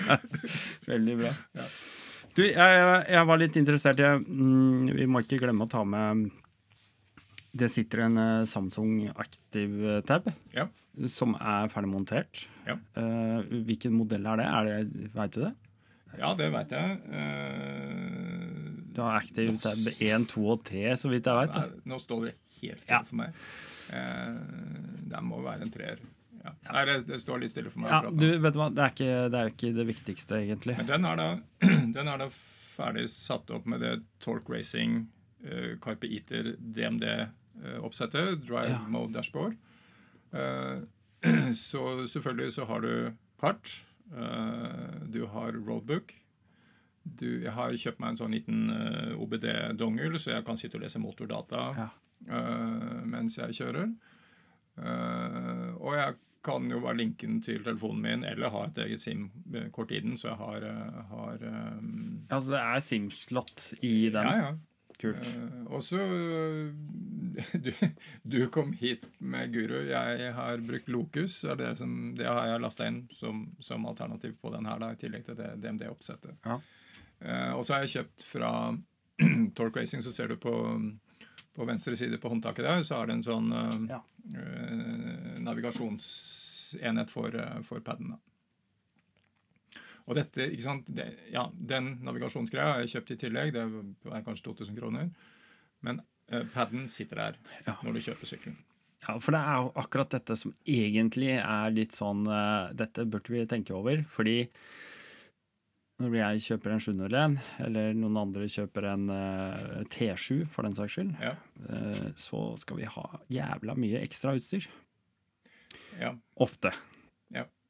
veldig bra. Ja. Du, jeg, jeg, var litt interessert i mm, Vi må ikke glemme å ta med det sitter en uh, Samsung Active Tab ja. som er ferdig montert. Ja. Uh, hvilken modell er det? Er det Veit du det? Ja, det veit jeg. Uh, du har Active Tab 1, 2 og 3, så vidt jeg veit. Nå står det helt stille ja. for meg. det må være en treer. Ja. Nei, det, det, står litt stille for meg. Ja, du, vet du hva, det er, ikke, det er ikke det viktigste, egentlig. Men den er da, den er da ferdig satt opp med det Torque Racing, Carpe Eater, DMD-oppsettet. oppsettet. Drive ja. mode dashboard. Uh, så selvfølgelig så har du kart. Eh, du har roadbook. Du, jeg har kjøpt meg en sånn liten OBD-dongel, så jeg kan sitte og lese motordata ja. mens jeg kjører. og jeg kan jo bare linke den til telefonen min, eller ha et eget SIM-kort i den. Så jeg har, har um... Altså det er SIM-slott i den? Ja, ja. Kult. Uh, og så du, du, kom hit med Guru. Jeg har brukt Locus. Det, som, det, har jeg lasta inn som, som, alternativ på den her, da, i tillegg til det DMD-oppsettet. Ja. Uh, og så har jeg kjøpt fra Torque Racing, så ser du på, på venstre side på håndtaket der, så er det en sånn uh, ja. navigasjonsenhet for, for paden. da. Og dette, ikke sant, det, ja, Den navigasjonsgreia har jeg kjøpt i tillegg. Det er kanskje 2000 kroner. Men uh, paden sitter der ja. når du kjøper sykkelen. Ja, for det er jo akkurat dette som egentlig er litt sånn uh, Dette burde vi tenke over. Fordi når jeg kjøper en 701, eller noen andre kjøper en uh, T7 for den saks skyld, ja. uh, så skal vi ha jævla mye ekstra utstyr. Ja. Ofte.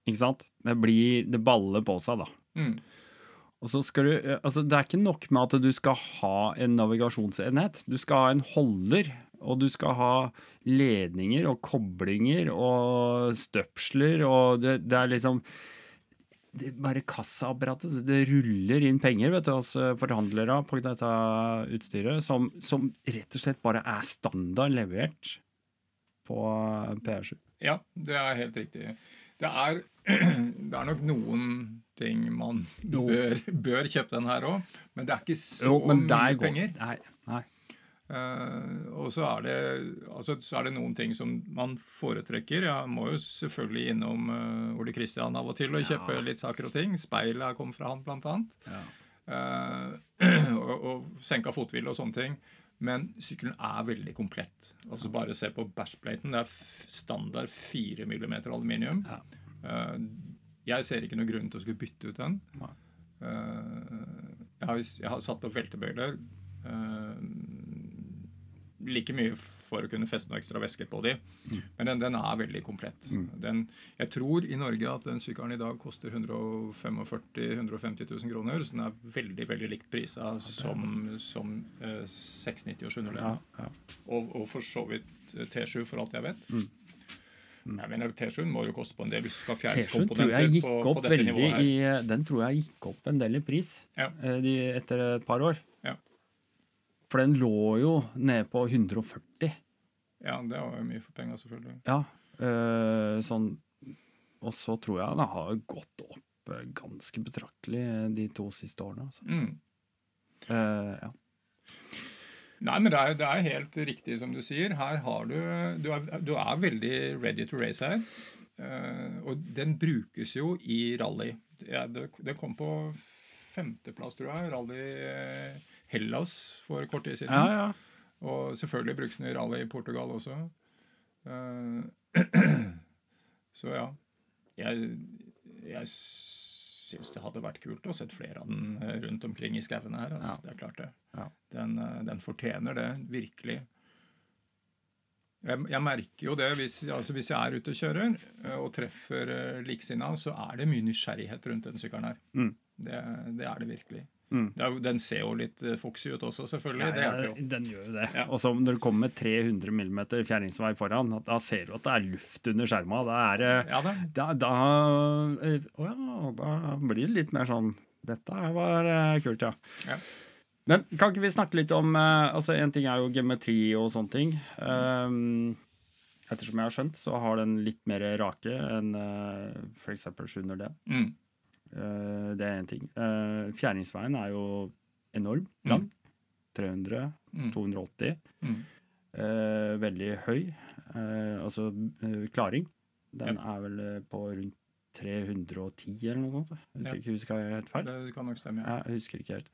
Ikke sant? Det blir Det baller på seg, da. Mm. Og så skal du Altså, det er ikke nok med at du skal ha en navigasjonsenhet. Du skal ha en holder, og du skal ha ledninger og koblinger og støpsler, og det, det er liksom det, bare kassaapparatet. Det ruller inn penger vet du, hos forhandlere på dette utstyret, som, som, rett og slett bare er standard levert på PR7. Ja, det er helt riktig. Det er, det er nok noen ting man bør, bør kjøpe den her òg, men det er ikke så jo, mye penger. Nei, nei. Uh, og så er, det, altså, så er det noen ting som man foretrekker. Jeg må jo selvfølgelig innom uh, Ole Kristian av og til og kjøpe ja. litt saker og ting. Speilet kom fra han, blant annet. Ja. Uh, og, og senka fothvile og sånne ting. Men sykkelen er veldig komplett. Altså Bare se på bashplaten. Det er standard 4 mm aluminium. Ja. Uh, jeg ser ikke noen grunn til å skulle bytte ut den. Uh, jeg, har, jeg, har, satt på veltebøyler. Like mye for å kunne feste noe ekstra væske på de. Mm. Men den, den, er veldig komplett. Mm. Den, jeg tror i Norge at den sykkelen i dag koster 145 000-150 000 kroner. Så den er veldig veldig likt prisa som, som eh, 690 og 701. Ja, ja. og, og, for så vidt eh, T7, for alt jeg vet. Mm. mm. Jeg mener T7 må jo koste på en del hvis du skal fjernkomponenter på, på dette nivået her. I, den tror jeg gikk opp en del i pris ja. Eh, de, etter et par år. For den lå jo nede på 140. Ja, det var jo mye for penger, selvfølgelig. Ja, øh, sånn Og så tror jeg den har gått opp eh, ganske betraktelig de to siste årene. Altså. Mm. Uh, ja. Nei, men det er, det er, helt riktig som du sier. Her har du Du er, du er veldig ready to race her. Uh, og den brukes jo i rally. Det, det, det, kom på femteplass, tror jeg. Rally Hellas for kort tid siden. Ja, ja. Og selvfølgelig i rally i Portugal også. Uh, så ja. Jeg, jeg syns det hadde vært kult å sett flere av den eh, rundt omkring i skauene her. Altså. Ja. Det er klart det. Ja. Den, eh, den, fortjener det, virkelig. Jeg, jeg merker jo det hvis, altså hvis, jeg er ute og kjører og treffer likesinna, så er det mye nysgjerrighet rundt den sykkelen her. Mm. Det, det, er det virkelig. Mm. Er, den ser jo litt uh, foxy ut også, selvfølgelig. Ja, ja, det den gjør jo det. Ja. Og så når det kommer med 300 mm fjerningsvei foran, da ser du at det er luft under skjerma. Da er det ja, da, da, oh ja, da blir det litt mer sånn Dette var kult, ja. ja. Men kan ikke vi snakke litt om altså En ting er jo geometri og sånne ting. Um, ettersom jeg har skjønt, så har den litt mer rake enn uh, f.eks. 700D. Mm. Uh, det er én ting. Uh, fjæringsveien er jo enorm lang. Mm. 300, mm. 280. Mm. Uh, veldig høy. Altså klaring. Den er vel på rundt 310 eller noe sånt. Hvis ja. ikke husker helt feil. Det kan nok stemme, ja. Jeg husker ikke helt.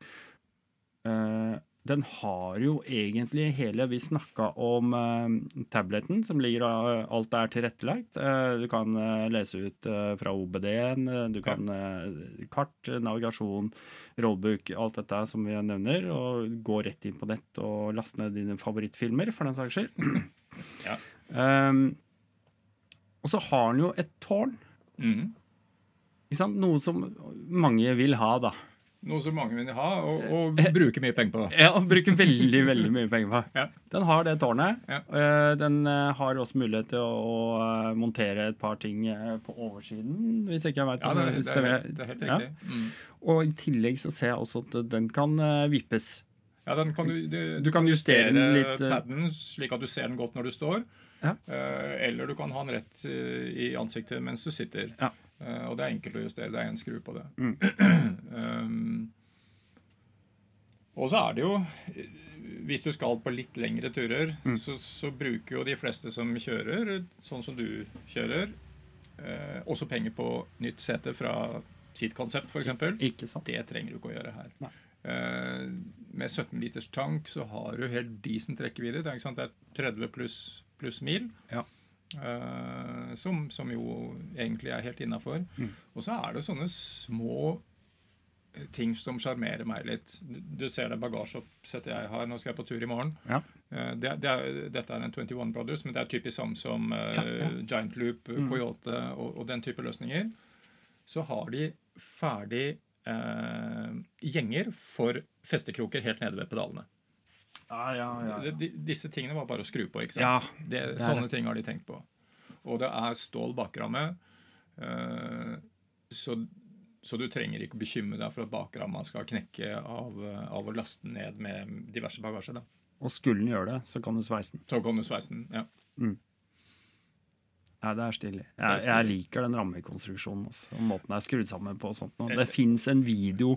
Uh, den har jo egentlig hele Vi snakka om uh, tableten, som ligger uh, Alt er tilrettelagt. Uh, du kan lese ut fra OBD-en. du kan kart, navigasjon, rollbook, alt dette som vi nevner. Og gå rett inn på nett og laste ned dine favorittfilmer, for den saks skyld. Ja. Um, og så har den jo et tårn. Mm. Noe som mange vil ha, da. Noe som mange vil ha, og, og bruke mye penger på. Ja, og bruke veldig veldig mye penger på. Ja. Den har det tårnet. Ja. Eh, den eh, har også mulighet til å, eh, montere et par ting på oversiden, hvis ikke jeg vet ja, det, det, er, det er helt riktig. Mm. Og i tillegg så ser jeg også at den kan vippes. Ja, den kan du, du, du kan justere litt, paden slik at du ser den godt når du står. Ja. Eller du kan ha den rett i ansiktet mens du sitter. Ja. Uh, og det er enkelt å justere. Det er en skru på det. Mm. um, og så er det jo Hvis du skal på litt lengre turer, mm. så, så, bruker jo de fleste som kjører, sånn som du kjører, uh, også penger på nytt sete fra sitt konsept, f.eks. Det trenger du ikke å gjøre her. Uh, med 17 liters tank så har du helt decent rekkevidde. Det er 30 pluss plus mil. Ja. Uh, som, som, jo egentlig er helt innafor. Mm. Og så er det sånne små eh, ting som sjarmerer meg litt. Du ser det bagasjeoppsettet jeg har. Nå skal jeg på tur i morgen. Ja. Uh, det, det er, dette er en 21 Brothers, men det er typisk samme som uh, ja, ja. Giant Loop, mm. Coyote og, og, den type løsninger. Så har de ferdig gjenger for festekroker helt nede ved pedalene. Ja, ja, ja, Disse tingene var bare å skru på. ikke sant? Det, sånne ting har de tenkt på. Og det er stål bakramme. Uh, så, så, du trenger ikke bekymre deg for at bakramma skal knekke av, av, å laste ned med diverse bagasje. da. Og skulle den gjøre det, så kan du sveise den. Så kan du sveise den, ja. Mm. Ja, det er stilig. Jeg, jeg liker den rammekonstruksjonen altså, og måten det er skrudd sammen på. og sånt. Og det fins en video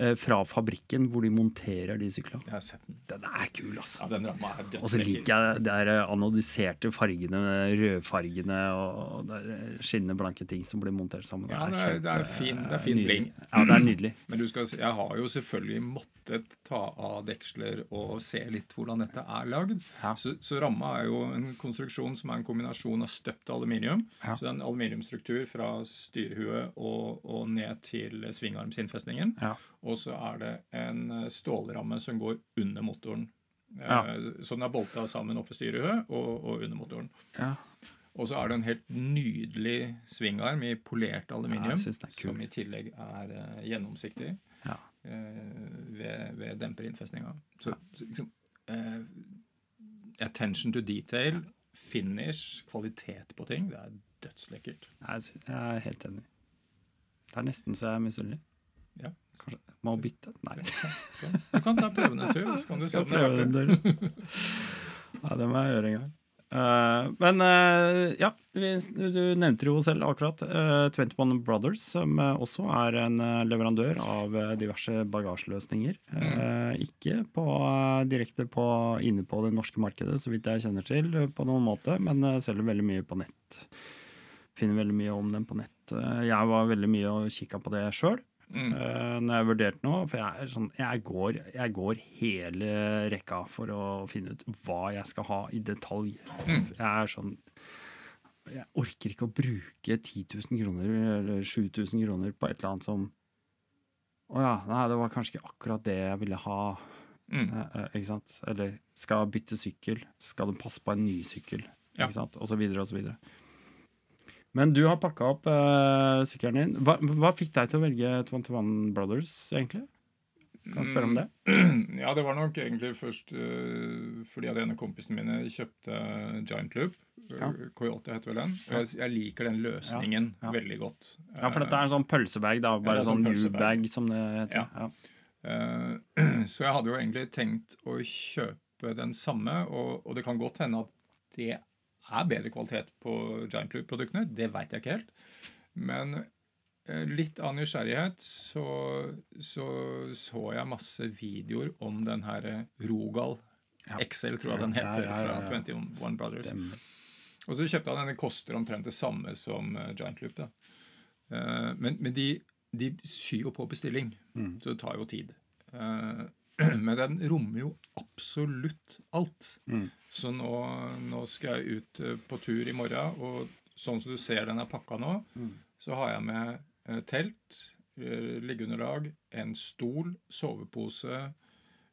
eh, fra fabrikken hvor de monterer de syklene. Jeg har sett Den Den er kul, altså. Ja, den ramma er Og så liker jeg de eh, anodiserte fargene, rødfargene og skinnende blanke ting som blir montert sammen. Ja, det er, det er, fin, det er fin bling. Ja, det er nydelig. Men du skal, jeg har jo selvfølgelig måttet ta av deksler og se litt hvordan dette er lagd. Ja. Så, så ramma er jo en konstruksjon som er en kombinasjon av støpt aluminium. Ja. Så det er en aluminiumstruktur fra styrehuet og, og ned til svingarmsinnfestningen. Ja. Og så er det en eh, stålramme som går under motoren. Ja. Eh, så den er bolta sammen oppe ved styrehuet og, og under motoren. Ja. Og så er det en helt nydelig svingarm i polert aluminium, som i tillegg er uh, gjennomsiktig ja. uh, ved, ved demperinnfestninga. Så, så liksom, uh, attention to detail finish, kvalitet på ting. Det er dødslekkert. Jeg er helt enig. Det er nesten så jeg er misunnelig. Ja. Kanskje Må bytte? Nei. Du kan ta prøven en tur. Så kan du se om det er verdt det. Ja, det må jeg gjøre en gang. Uh, men uh, ja, du nevnte jo selv akkurat uh, eh, 21 Brothers, som også er en leverandør av diverse bagasjeløsninger. Mm. ikke på, direkte på, inne på det norske markedet, så vidt jeg kjenner til, på noen måte, men selger veldig mye på nett. Finner veldig mye om dem på nett. jeg var veldig mye og kikka på det sjøl. Mm. Uh, når jeg vurderte noe. For jeg, sånn, jeg, går, jeg, går, hele rekka for å finne ut hva jeg skal ha i detalj. Mm. Jeg er sånn Jeg orker ikke å bruke 10 000 kroner eller 7000 kroner på et eller annet som Å ja, nei, det var kanskje ikke akkurat det jeg ville ha. Mm. Uh, ikke sant? Eller skal bytte sykkel? Skal det passe på en ny sykkel? Ja. Ikke sant? Og så videre og så videre. Men du har pakka opp uh, sykkelen din. Hva, hva, fikk deg til å velge 21 Brothers, egentlig? Kan jeg spørre om det? Ja, det var nok egentlig først uh, fordi at en av kompisene mine kjøpte Giant Loop. Ja. Coyote heter vel den. Jeg, jeg liker den løsningen ja. Ja. veldig godt. Ja, for dette er en sånn pølsebag, da. Bare sånn, sånn U-bag, som det heter. Ja. Uh, så jeg hadde jo egentlig tenkt å kjøpe den samme, og, og det kan godt hende at det er bedre kvalitet på Giant Loop-produktene. Det veit jeg ikke helt. Men Eh, litt av nysgjerrighet så, så, så jeg masse videoer om den her eh, Rogal ja. Excel, tror jeg den heter, ja, ja, fra 21 Brothers. Stemmer. Og så kjøpte jeg den. Den koster omtrent det samme som uh, Giant Loop. da. Men, men de, de, syr jo på bestilling, mm. så det tar jo tid. Uh, men den rommer jo absolutt alt. Mm. Så nå, nå, skal jeg ut på tur i morgen, og sånn som du ser den er pakka nå, mm. så har jeg med Eh, telt, eh, liggeunderlag, en stol, sovepose,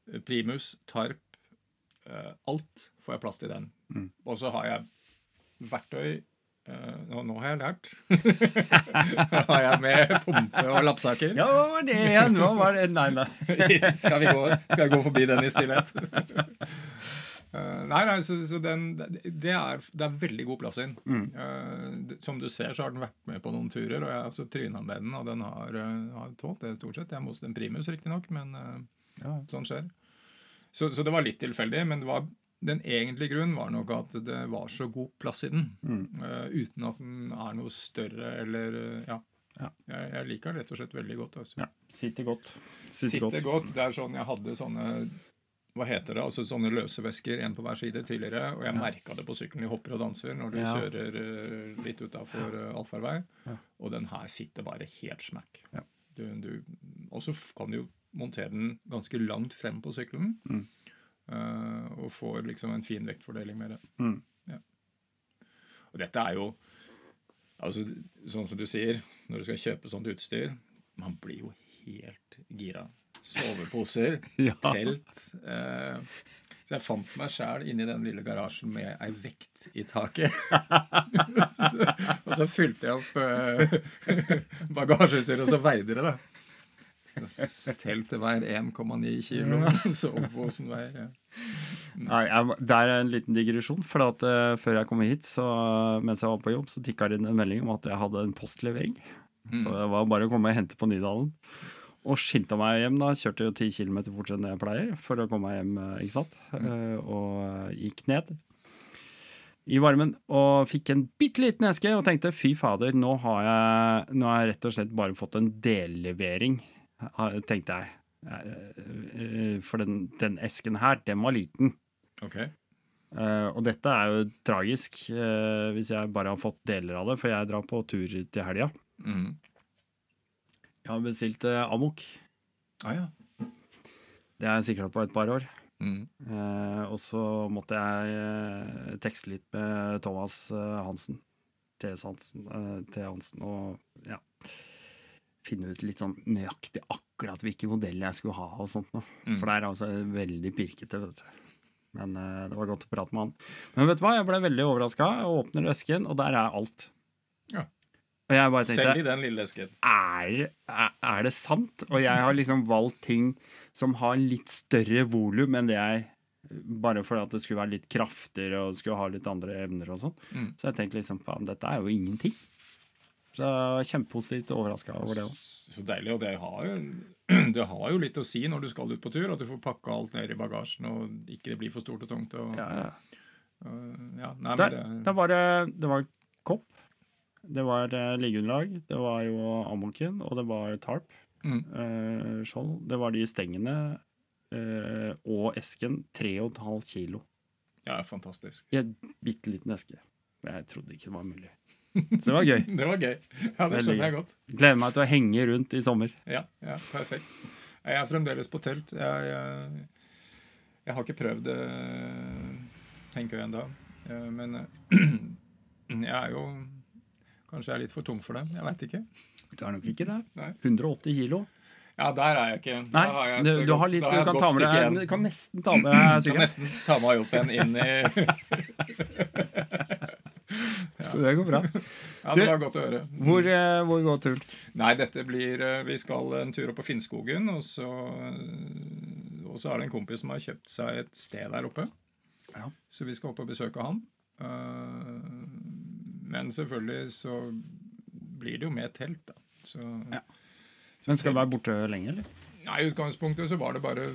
eh, primus, tarp. Alt får jeg plass til den. Mm. Og så har jeg verktøy nå, nå, har jeg lært. har jeg med pumpe og lappsaker. Ja, hva var det igjen? Hva var det? Nei, nei. skal, vi gå, skal jeg gå forbi den i stillhet? Uh, nei, nei, så, så den, det, er, det, er, veldig god plass inn. Mm. Uh, som du ser, så har den vært med på noen turer, og jeg har også tryna med den, og den har, har tålt det stort sett. Jeg må hos en primus, riktignok, men ja. sånn skjer. Så, så, det var litt tilfeldig, men det var, den egentlige grunnen var nok at det var så god plass i den. Mm. uten at den er noe større eller Ja. ja. Jeg, jeg, liker den rett og slett veldig godt. Altså. Ja, Sitter godt. Sitter, Sitter godt. godt. Det er sånn jeg hadde sånne hva heter det, altså sånne løse vesker, én på hver side tidligere. Og jeg ja. merka det på sykkelen. i hopper og danser når du ja. kjører uh, litt utafor uh, allfarvei. Ja. Og den her sitter bare helt smack. Ja. og så kan du jo montere den ganske langt frem på sykkelen. Mm. Uh, og får liksom en fin vektfordeling med det. Mm. Ja. Og dette er jo altså Sånn som du sier, når du skal kjøpe sånt utstyr Man blir jo helt gira soveposer, ja. telt. Eh, så jeg fant meg sjæl inni den lille garasjen med ei vekt i taket. så, og så fylte jeg opp eh, bagasjeutstyret, og så veide det, da. Teltet hver 1,9 kilo. Soveposen veier ja. Nei, jeg, Det er en liten digresjon. For at, uh, før jeg kom hit, så, mens jeg var på jobb, så tikka det inn en melding om at jeg hadde en postlevering. Mm. Så det var bare å komme og hente på Nydalen. Og skyndte meg hjem. da, Kjørte jo 10 km fortere enn jeg pleier for å komme meg hjem. Eh, ikke sant? Mm. Uh, og gikk ned i varmen og fikk en bitte liten eske og tenkte fy fader, nå har jeg, nå har jeg rett og slett bare fått en dellevering, tenkte jeg. For den, den esken her, den var liten. Okay. Uh, og dette er jo tragisk uh, hvis jeg bare har fått deler av det, for jeg drar på tur til helga. Mm. Jeg har bestilt uh, Amok. Ah, ja. Det har jeg sikra på et par år. Mm. Og så måtte jeg tekste litt med Thomas Hansen. T.S. Hansen, T. Hansen. Og ja Finne ut litt sånn nøyaktig akkurat hvilke modeller jeg skulle ha. og sånt. Mm. For det er altså veldig pirkete. vet du. Men det var godt å prate med han. Men vet du hva, jeg ble veldig overraska. Åpner esken, og der er alt. Ja. Og jeg bare tenkte, Selv i den lille esken. Er, er, er, det sant? Og jeg har liksom valgt ting som har litt større volum enn det jeg Bare fordi at det skulle være litt kraftigere og skulle ha litt andre evner og sånn. Mm. Så jeg tenkte liksom faen, dette er jo ingenting. Så kjempepositivt overraska over det òg. Så deilig. Og det har, jo, det har, jo, litt å si når du skal ut på tur, at du får pakka alt ned i bagasjen og ikke det blir for stort og tungt. Og, ja, ja. Og, ja, nei, der, det, det, var det, det var kopp det var uh, liggeunderlag, det var jo amoken, og det var tarp. Mm. Uh, skjold. Det var de stengene uh, og esken. 3,5 kilo. Ja, fantastisk. I en bitte liten eske. Jeg trodde ikke det var mulig. Så det var gøy. det var gøy. Ja, det skjønner jeg godt. Gleder meg til å henge rundt i sommer. Ja, ja perfekt. Jeg er fremdeles på telt. Jeg, jeg, jeg har ikke prøvd Tenker jeg ennå. Men jeg er jo Kanskje jeg er litt for tung for det. Jeg veit ikke. Du er nok ikke det. Nei. 180 kilo. Ja, der er jeg ikke. Nei, jeg du, du, har litt, du kan ta med deg Du kan nesten ta med deg Kan nesten ta meg opp igjen inn i. Så det går bra. ja, det var godt å høre. Hvor, eh, hvor går turen? Nei, dette blir eh, Vi skal en tur opp på Finnskogen, og så, og så er det en kompis som har kjøpt seg et sted der oppe. Ja. Så vi skal opp og besøke han. Men selvfølgelig så blir det jo med telt, da. Så, ja. Men skal du være borte lenge, eller? Nei, I utgangspunktet så var det bare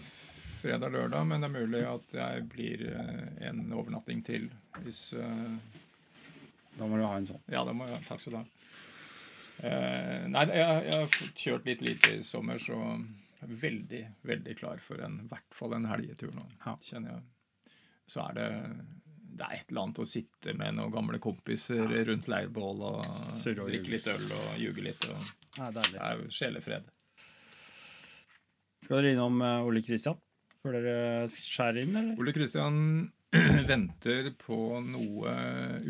fredag-lørdag, men det er mulig at jeg blir eh, en overnatting til hvis Da må du ha en sånn. Ja, det må jeg. Takk skal du ha. Uh, nei, jeg, jeg, har kjørt litt lite i sommer, så jeg er veldig, veldig klar for en, i hvert fall en helgetur nå, ja. kjenner jeg. Så er det det er et eller annet å sitte med noen gamle kompiser ja. rundt leirbål og drikke litt øl og ljuge litt. Og, ja, det er sjelefred. Skal dere innom Ole Kristian? før dere skjærer inn, eller? Ole Kristian venter på noe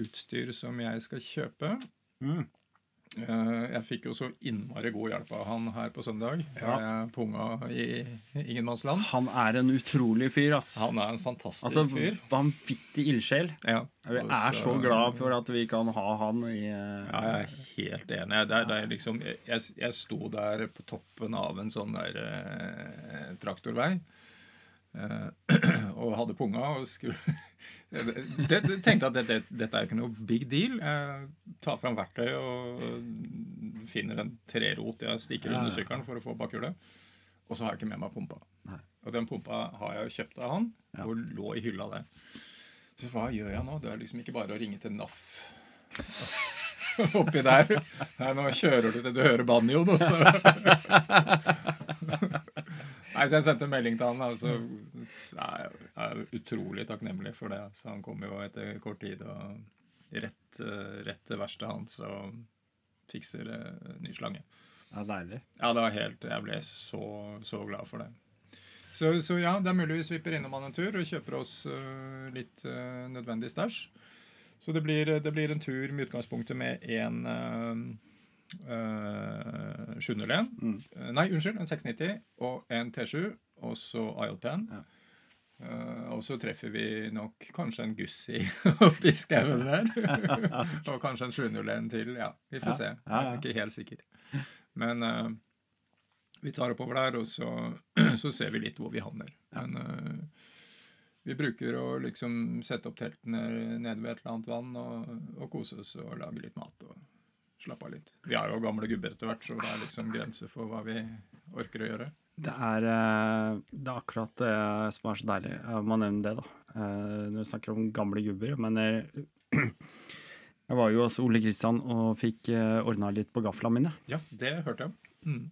utstyr som jeg skal kjøpe. Mm. Eh, jeg fikk jo så innmari god hjelp av han her på søndag. Ja. Jeg punga i ingenmannsland. Han er en utrolig fyr, ass. Han er en fantastisk altså, fyr. Vanvittig ildsjel. Ja. Vi er så glad for at vi kan ha han i uh... Ja, jeg er helt enig. Det er, det er liksom, jeg, jeg, sto der på toppen av en sånn der uh, traktorvei. Eh, og hadde punga og skulle det, det, tenkte at dette, dette er ikke noe big deal. Jeg tar fram verktøy og finner en trerot jeg stikker under sykkelen for å få bakhjulet. Og så har jeg ikke med meg pumpa. Nei. Og den pumpa har jeg kjøpt av han, ja. og lå i hylla der. Så hva gjør jeg nå? Det er liksom ikke bare å ringe til NAF oppi der. Nei, nå kjører du til du hører banjoen, og så Nei, så Jeg sendte en melding til han. Altså, jeg er utrolig takknemlig for det. Så Han kom jo etter kort tid, og rett, rett til verkstedet hans og fikser uh, ny slange. Ja, Deilig. Ja, det var helt, Jeg ble så, så glad for det. Så, så, ja, det er mulig vi svipper innom han en tur og kjøper oss uh, litt uh, nødvendig stæsj. Så det blir, det blir, en tur med utgangspunktet med en uh, 701. Mm. Uh, nei, unnskyld, en 690 og en T7, og så ILP-en. Ja. Uh, og så treffer vi nok kanskje en Gussi oppi skauen der. og kanskje en 701 til. Ja, vi får ja. se. Jeg er ikke helt sikker. Men uh, vi tar oppover der, og så, så, ser vi litt hvor vi havner. Men vi bruker å liksom sette opp teltene nede ved et eller annet vann og, og kose oss og lage litt mat. og slappe av litt. Vi er jo gamle gubber etter hvert, så det er liksom grenser for hva vi orker å gjøre. Det er, eh, det er akkurat det som er så deilig. Jeg må nevne det, da. Eh, når vi snakker om gamle gubber. Men jeg, jeg var jo hos Ole Kristian og fikk eh, ordna litt på gafla mine. Ja, det hørte jeg. Mm.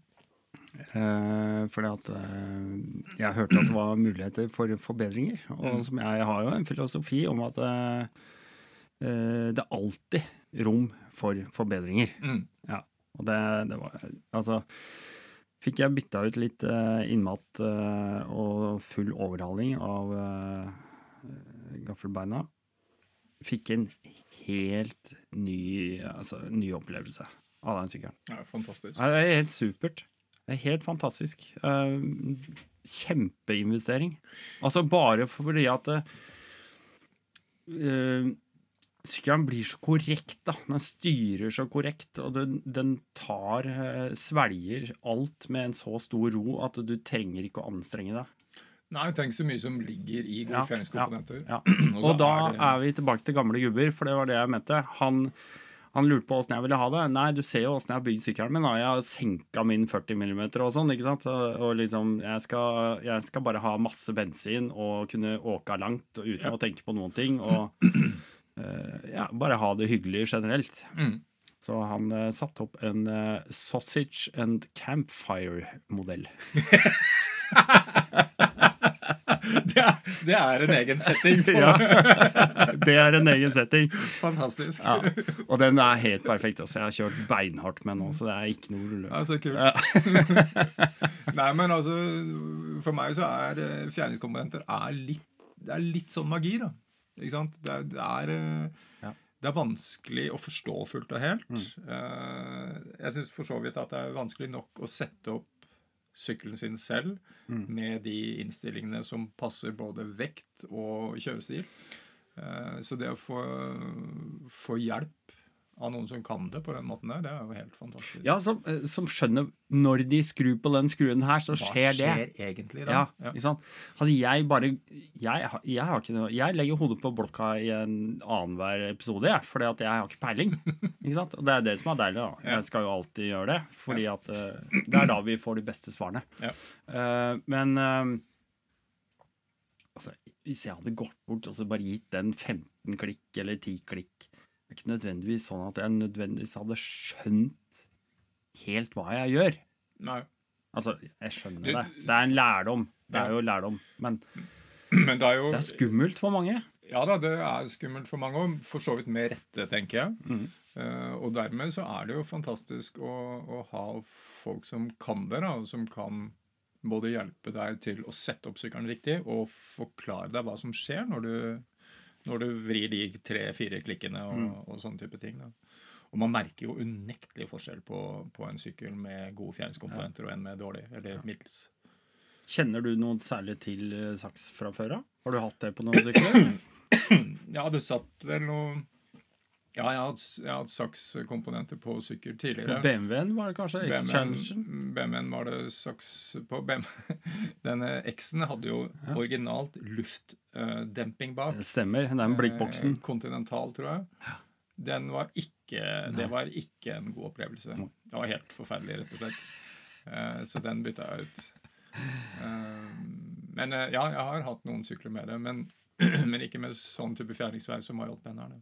fordi at jeg hørte at det var muligheter for forbedringer. Og mm. som jeg har jo en filosofi om at det er alltid rom for forbedringer. Mm. Ja. Og det, det, var Altså fikk jeg bytta ut litt uh, innmat uh, og full overhaling av uh, gaffelbeina. Fikk en helt ny, altså, ny opplevelse av den sykkelen. Ja, fantastisk. Det er helt supert. Det er helt fantastisk. Kjempeinvestering. Altså bare fordi at uh, sykkelen blir så korrekt, da. Den styrer så korrekt, og den, den tar eh, Svelger alt med en så stor ro at du trenger ikke å anstrenge deg. Nei, tenk så mye som ligger i gode fjerningskomponenter. Ja, ja. og, da er, det... er, vi tilbake til gamle gubber, for det var det jeg mente. Han, han lurte på åssen jeg ville ha det. Nei, du ser jo åssen jeg har bygd sykkelen min. Jeg har senka min 40 mm og sånn. ikke sant? Og liksom, jeg skal, jeg skal, bare ha masse bensin og kunne åka langt uten ja. å tenke på noen ting. og ja, bare ha det hyggelig generelt. Mm. Så han uh, satte opp en uh, sausage and campfire-modell. det, det, er, en egen setting. ja, det er en egen setting. Fantastisk. Ja, og den er helt perfekt. Altså. Jeg har kjørt beinhardt med nå, så det er ikke noe Ja, så kult. Nei, men altså For meg så er fjerningskomponenter er litt, det er litt sånn magi, da. Ikke sant? Det, er, det er, eh, ja. det er vanskelig å forstå fullt og helt. Mm. Eh, jeg syns for så vidt at det er vanskelig nok å sette opp sykkelen sin selv mm. med de innstillingene som passer både vekt og kjørestil. Eh, så det å få, få hjelp av noen som kan det på den måten der, det er jo helt fantastisk. Ja, som, eh, som skjønner når de skrur på den skruen her, så skjer det. Hva skjer egentlig da? Ja, ja. ikke sant? Hadde jeg bare jeg, jeg, har ikke noe Jeg legger hodet på blokka i en annenhver episode, jeg, fordi at jeg har ikke peiling. ikke sant? Og det er det som er deilig, da. Jeg skal jo alltid gjøre det, fordi at uh, det er da vi får de beste svarene. Ja. Uh, men uh, altså, hvis jeg hadde gått bort og så bare gitt den 15 klikk eller 10 klikk det er ikke nødvendigvis sånn at jeg nødvendigvis hadde skjønt helt hva jeg gjør. Nei. Altså, jeg skjønner det. Det er en lærdom. Det er jo lærdom. Men, men det, er jo, det er skummelt for mange. Ja da, det er skummelt for mange, og for så vidt med rette, tenker jeg. Mm. Uh, og dermed så er det jo fantastisk å, å ha folk som kan det, da, og som kan både hjelpe deg til å sette opp sykkelen riktig og forklare deg hva som skjer når du når du vrir de tre-fire klikkene og, mm. og, sånne type ting. Da. Og man merker jo unektelig forskjell på, på en sykkel med gode fjæringskomponenter ja. og en med dårlig, eller ja. middels. Kjenner du noe særlig til uh, saks fra før av? Har du hatt det på noen sykler? ja, det satt vel noe ja, jeg har hatt, hatt sakskomponenter på sykkel tidligere. På BMW-en var det kanskje? BMW-en BMW var det saks på BMW. Denne X-en hadde jo ja. originalt luftdemping uh, bak. Det stemmer. Den blikkboksen. Uh, Continental, tror jeg. Ja. Den var ikke, det var ikke en god opplevelse. Det var helt forferdelig, rett og slett. Uh, så den bytta jeg ut. men ja, jeg har hatt noen sykler med det. Men, men ikke med sånn type fjæringsvei som Mayot Bennerne.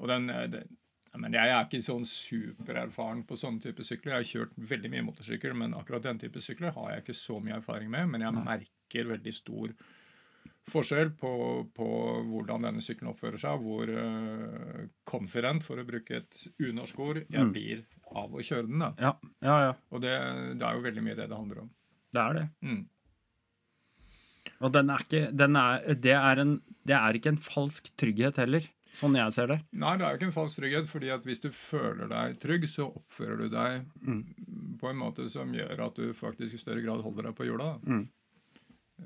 Og den, eh, den men Jeg er ikke sånn supererfaren på sånne type sykler. Jeg har kjørt veldig mye motorsykkel, men akkurat den type sykler har jeg ikke så mye erfaring med. Men jeg merker veldig stor forskjell på, på hvordan denne sykkelen oppfører seg. Hvor uh, confident, for å bruke et unorsk ord, jeg mm. blir av å kjøre den. da. Ja, ja, ja. Og det, det, er jo veldig mye det det handler om. Det er det. Mm. Og den er ikke, den er, det, er en, det er ikke en falsk trygghet heller. Sånn jeg ser det. Nei, det er jo ikke en falsk trygghet. fordi at hvis du føler deg trygg, så oppfører du deg mm. på en måte som gjør at du faktisk i større grad holder deg på jorda. Mm.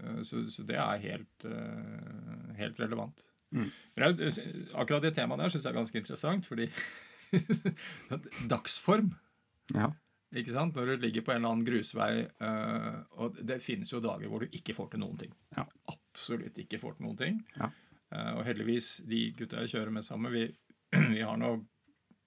Eh, så, så, det er helt, uh, helt relevant. Mm. Akkurat det temaet der syns jeg er ganske interessant, fordi Dagsform. Ja. Ikke sant? Når du ligger på en eller annen grusvei, uh, og det finnes jo dager hvor du ikke får til noen ting. Ja. Absolutt ikke får til noen ting. Ja. Eh, og heldigvis, de gutta jeg kjører med sammen, vi, vi har nå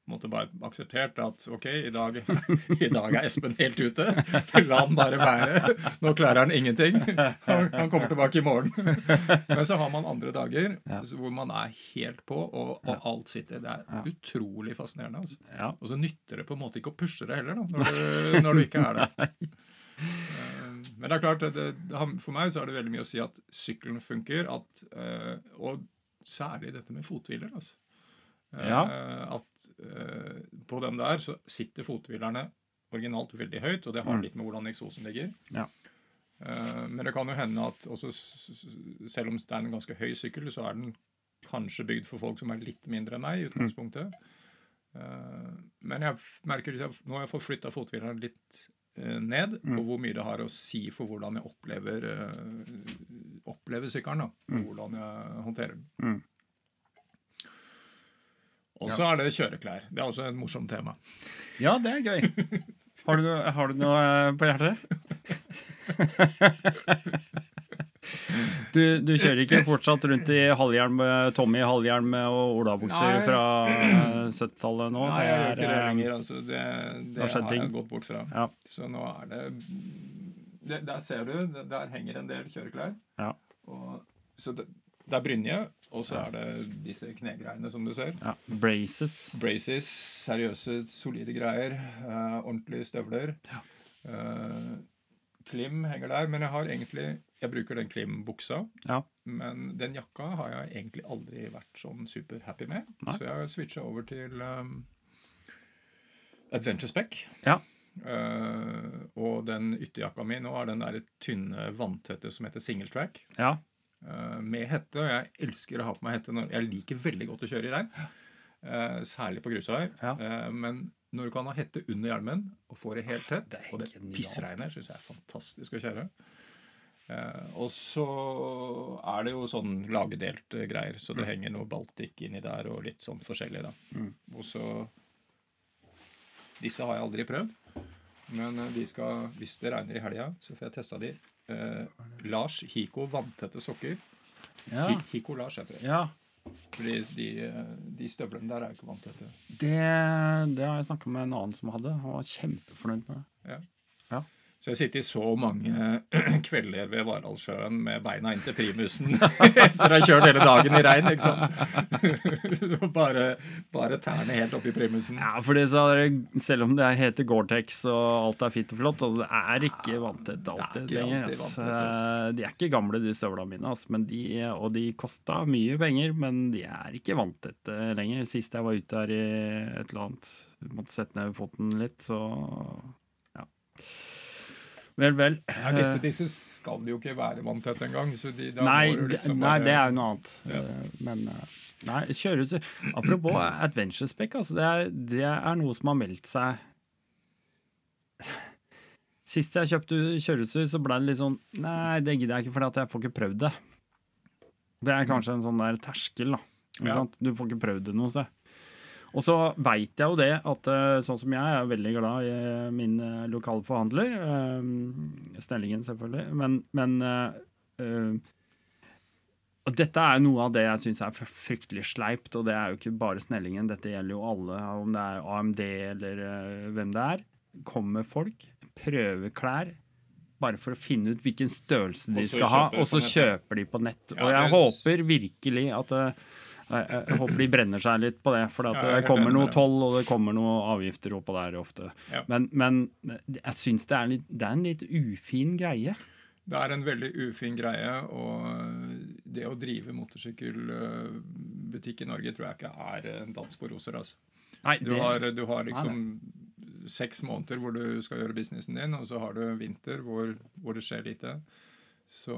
måtte bare akseptert at OK, i dag, i dag, er Espen helt ute. La han bare være. Nå klarer han ingenting. Han, kommer tilbake i morgen. Men så har man andre dager ja. hvor man er helt på, og, og alt sitter. Det er utrolig fascinerende. Altså. Ja. Og så nytter det på en måte ikke å pushe det heller, da, når du, når du ikke er der. Men det er klart, det, for meg så er det veldig mye å si at sykkelen funker. At, uh, og særlig dette med fothviler. Altså. Ja. Uh, at uh, på den der så sitter fothvilerne originalt veldig høyt, og det har mm. litt med hvordan eksosen ligger. Ja. men det kan jo hende at også, selv om det er en ganske høy sykkel, så er den kanskje bygd for folk som er litt mindre enn meg i utgangspunktet. Mm. men jeg merker at nå har jeg fått flytta fothvilerne litt Eh, ned, mm. og hvor mye det har å si for hvordan jeg opplever, uh, opplever sykkelen. da, mm. Hvordan jeg håndterer den. Mm. Og så ja. er det kjøreklær. Det er også et morsomt tema. Ja, det er gøy. Har du, har du noe eh, på hjertet? Du, du, kjører ikke fortsatt rundt i halvhjelm, Tommy halvhjelm og olabukser fra 70-tallet nå? Nei, jeg gjør ikke det lenger. Altså. Det, det har jeg gått bort fra. Ja. Så nå er det, det, Der ser du, der henger en del kjøreklær. Ja. Og, så det, det er brynje, og så er det disse knegreiene, som du ser. Ja. Braces. Braces, Seriøse, solide greier. Uh, ordentlige støvler. Ja. Uh, Klim henger der, men jeg har egentlig Jeg bruker den Klim-buksa. Ja. Men den jakka har jeg egentlig aldri vært sånn superhappy med. Nei. Så jeg har switcha over til um, Adventure Spec. Ja. Uh, og den ytterjakka mi nå er den der tynne vanntette som heter single track. Ja. Uh, med hette. Og jeg elsker å ha på meg hette. Når, jeg liker veldig godt å kjøre i regn. Uh, særlig på grusveier. Ja. men når du kan ha hette under hjelmen og få det helt tett, det og det pissregner, syns jeg er fantastisk å kjøre. Eh, og så er det jo sånn lagedelt greier, så det mm. henger noe Baltic inni der og litt sånn forskjellig, da. Mm. Og så Disse har jeg aldri prøvd, men de skal, hvis det regner i helga, så får jeg testa de. Eh, Lars Hiko vanntette sokker. Ja. Hiko Lars heter det. Ja. Fordi de, de støvlene der er jo ikke vanntette. Det, det har jeg snakka med en annen som hadde. Han var kjempefornøyd med det. Ja. Så jeg sitter i så mange kvelder ved Varaldsjøen med beina inntil primusen etter å ha kjørt hele dagen i regn. ikke sant? bare, bare tærne helt oppi primusen. Ja, for det, Selv om det heter Gore-Tex og alt er fint og flott, altså det er ikke vanntett alltid lenger. Altså. De er ikke gamle, de støvlene mine, altså, men de, og de kosta mye penger, men de er ikke vanntette lenger. Sist jeg var ute her i et eller annet, måtte sette ned foten litt, så ja. Vel, vel. Ja, disse, eh, disse, skal jo ikke være vanntette engang. De, nei, liksom nei det er jo noe annet. Ja. Eh, men eh, nei, kjøres, Apropos adventure spec, altså, det, er, det er noe som har meldt seg Sist jeg kjøpte kjøreutstyr, så ble det litt sånn Nei, det gidder jeg ikke, for jeg får ikke prøvd det. Det er kanskje en sånn der terskel, da. Ja. Du får ikke prøvd det noe sted. Og så veit jeg jo det at eh, sånn som jeg er veldig glad i eh, min eh, lokale forhandler, Snellingen selvfølgelig, men, men og dette er noe av det jeg syns er fryktelig sleipt, og det er jo ikke bare Snellingen. Dette gjelder jo alle, om det er AMD eller uh, hvem det er. Kommer folk, prøver klær, bare for å finne ut hvilken størrelse de skal ha, og så kjøper de på nett. Og jeg håper virkelig at uh, jeg, jeg, håper de brenner seg litt på det, for ja, det kommer noe toll og det kommer noe avgifter oppå der ofte. Ja. Men, men, jeg syns det, det, er en litt ufin greie. Det er en veldig ufin greie, og det å drive motorsykkelbutikk i Norge tror jeg ikke er en dans på roser. altså. Nei, det... du, har, du, har, liksom nei, seks måneder hvor du skal gjøre businessen din, og så har du vinter hvor, hvor det skjer lite. Så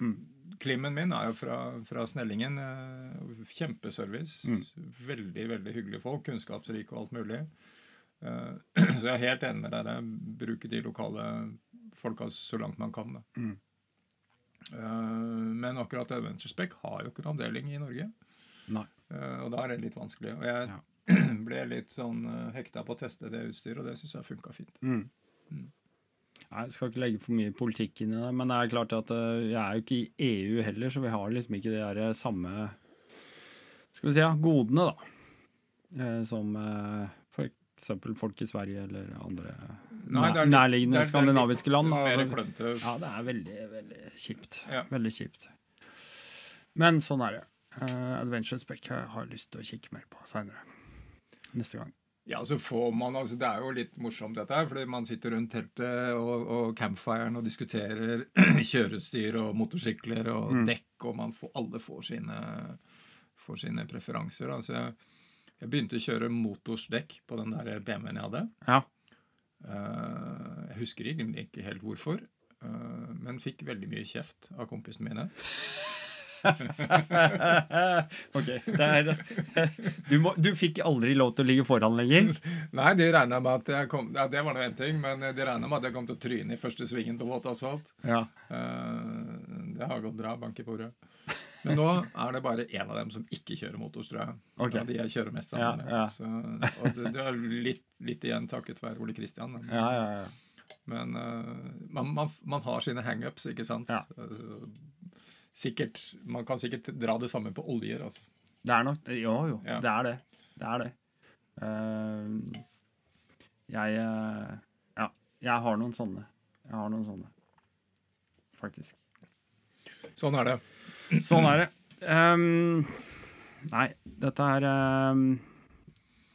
mm Klimmen min er jo fra, fra Snellingen. Eh, kjempeservice. Mm. Veldig veldig hyggelige folk. Kunnskapsrike og alt mulig. Eh, så jeg er helt enig med deg der. Bruke de lokale folka så langt man kan. Mm. Eh, men akkurat Adventure Spec har jo ikke en avdeling i Norge. Nei. Og da er det litt vanskelig. Og jeg ja. ble litt sånn hekta på å teste det utstyret, og det syns jeg funka fint. Mm. Jeg skal ikke legge for mye politikk inn i det, men det er klart at uh, jeg er jo ikke i EU heller, så vi har liksom ikke de der samme skal vi si, godene, da. Uh, som f.eks. for eksempel folk i Sverige eller andre Nei, litt, nærliggende skandinaviske land. Altså, ja, det er veldig, veldig kjipt. Ja. Veldig kjipt. Men sånn er det. Adventure Spec har jeg lyst til å kikke mer på seinere. Neste gang. Ja, så får man, altså Det er jo litt morsomt, dette her, fordi man sitter rundt teltet og, og campfiren og diskuterer kjørestyr og motorsykler og mm. dekk, og man får, alle får sine, får sine preferanser. Altså, jeg, jeg, begynte å kjøre motorsdekk på den der BMW-en jeg hadde. Ja. Uh, jeg husker egentlig ikke helt hvorfor, uh, men fikk veldig mye kjeft av kompisene mine. ok. Er, du, må, du, fikk aldri lov til å ligge foran lenger? Nei, de regna med at jeg kom ja, Det var nå én ting, men de regna med at jeg kom til å tryne i første svingen på våt asfalt. Ja. Uh, det har gått bra. Bank i bordet. Men nå er det bare én av dem som ikke kjører motor, tror jeg. Okay. de jeg kjører mest sammen med. Ja, Så, og det, det, er litt, litt igjen takket være Ole Kristian. Men, ja, ja, ja. men uh, man, man, man, har sine hangups, ikke sant? Sikkert, Man kan sikkert dra det samme på oljer. altså. Det er nok Jo, jo. Ja. Det er det. Det er det. Uh, jeg uh, Ja, jeg har noen sånne. Jeg har noen sånne. Faktisk. Sånn er det. Sånn er det. Um, nei, dette er um,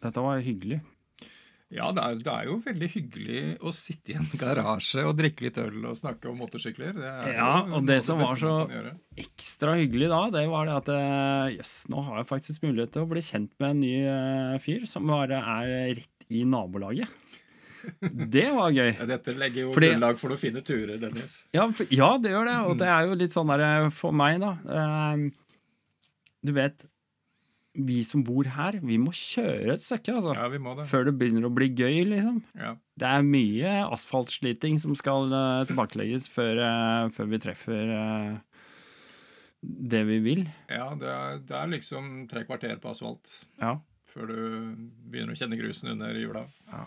Dette var hyggelig. Ja, det er, det er, jo veldig hyggelig å sitte i en garasje og drikke litt øl og snakke om motorsykler. ja, og det som var så ekstra hyggelig da, det var det at jøss, yes, nå har jeg faktisk mulighet til å bli kjent med en ny uh, fyr som bare er rett i nabolaget. Det var gøy. Ja, dette legger jo Fordi, grunnlag for noen fine turer, Dennis. Ja, ja, det gjør det. Og det er jo litt sånn der for meg, da. Du vet vi som bor her, vi må kjøre et stykke, altså. Ja, vi må det. Før det begynner å bli gøy, liksom. Ja. Det er mye asfaltsliting som skal uh, tilbakelegges før, uh, før, vi treffer uh, det vi vil. Ja, det er, det er, liksom tre kvarter på asfalt ja. før du begynner å kjenne grusen under hjula. Ja.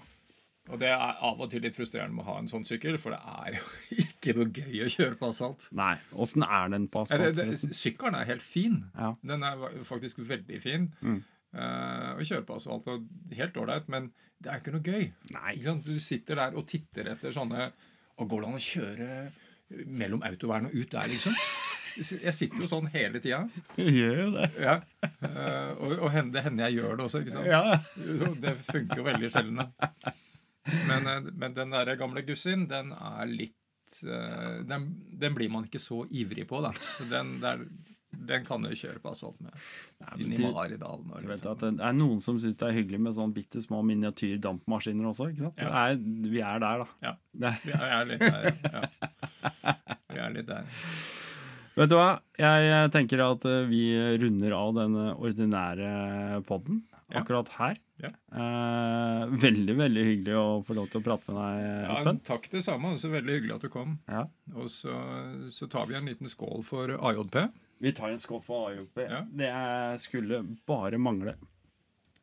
Og det er av og til litt frustrerende med å ha en sånn sykkel, for det er jo ikke noe gøy å kjøre på asfalt. Nei, Åssen er den på asfalt? Sykkelen er helt fin. Ja. Den er faktisk veldig fin. Mm. Uh, å kjøre på asfalt og helt ålreit, men det er ikke noe gøy. Nei. Du sitter der og titter etter sånne Og går det an å kjøre mellom autovern og ut der, liksom? Jeg sitter jo sånn hele tida. Gjør jo det. Ja. Uh, og, og det hender jeg gjør det også. ikke sant? Ja. Så det funker jo veldig sjelden. Men, eh, men den der gamle Gussin, den er litt uh, den, den, blir man ikke så ivrig på, da. Så den, der, den kan du kjøre på asfalt med. Nei, i Maridalen. Vet at det er noen som syns det er hyggelig med sånn bitte små miniatyrdampmaskiner også. ikke sant? Ja. Er, vi er der, da. Ja, vi er litt der. Ja. Vi er litt der. Vet du hva? Jeg tenker at eh, vi runder av den ordinære poden akkurat her. Ja. Eh, veldig veldig hyggelig å få lov til å prate med deg, Espen. Ja, takk det samme. Også veldig hyggelig at du kom. Ja. Og så, så, tar vi en liten skål for AJP. Vi tar en skål for AJP. Ja. Det skulle bare mangle.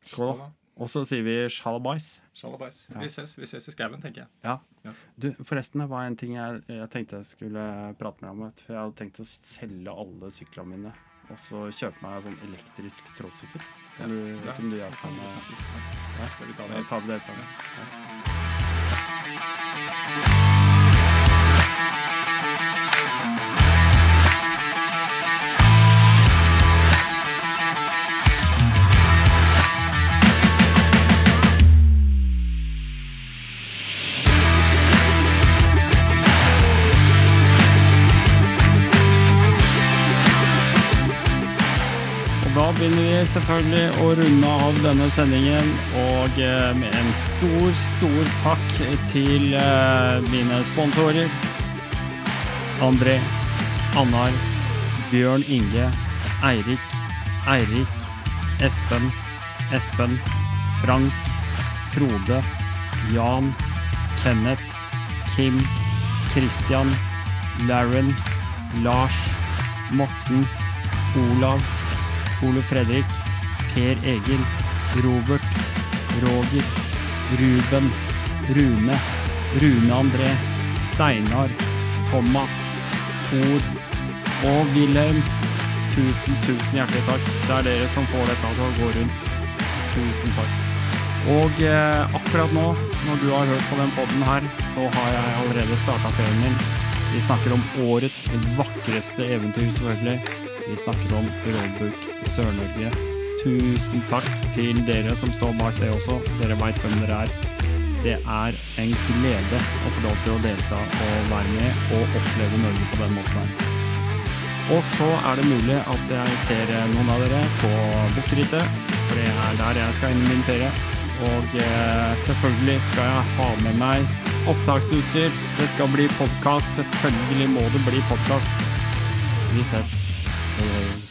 Skål. Og så sier vi sjalabais. Sjalabais. Ja. Vi ses vi ses i skauen, tenker jeg. Ja. ja. Du, forresten, det var en ting jeg, jeg, tenkte jeg skulle prate med deg om. For jeg hadde tenkt å selge alle syklene mine og så kjøpe meg en sånn elektrisk trådsykkel. Kan du, ja. kan du hjelpe meg med ja. Skal vi ta det? Ta det sammen. Ja. Begynner vi selvfølgelig å runde av denne sendingen. Og eh, med en stor, stor takk til eh, mine sponsorer. André, Annar, Bjørn Inge, Eirik, Eirik, Espen, Espen, Frank, Frode, Jan, Kenneth, Kim, Christian, Laren, Lars, Morten, Olav, Ole Fredrik, Per Egil, Robert, Roger, Ruben, Rune, Rune André, Steinar, Thomas, Thor og Wilhelm. Tusen, tusen hjertelig takk. Det er dere som får dette til å gå rundt. Tusen takk. Og eh, akkurat nå, når du har hørt på den poden her, så har jeg allerede starta ferien min. Vi snakker om årets vakreste eventyr, selvfølgelig. Vi snakker om Roadbook Sør-Norge. Tusen takk til dere som står bak det også. Dere veit hvem dere er. Det er en glede å få lov til å delta og være med og oppleve Norge på den måten her. Og så er det mulig at jeg ser noen av dere på Bukkerittet, for det er der jeg skal inn min ferie. Og eh, selvfølgelig skal jeg ha med meg opptaksutstyr. Det skal bli podkast. Selvfølgelig må det bli podkast. Vi ses. Bye.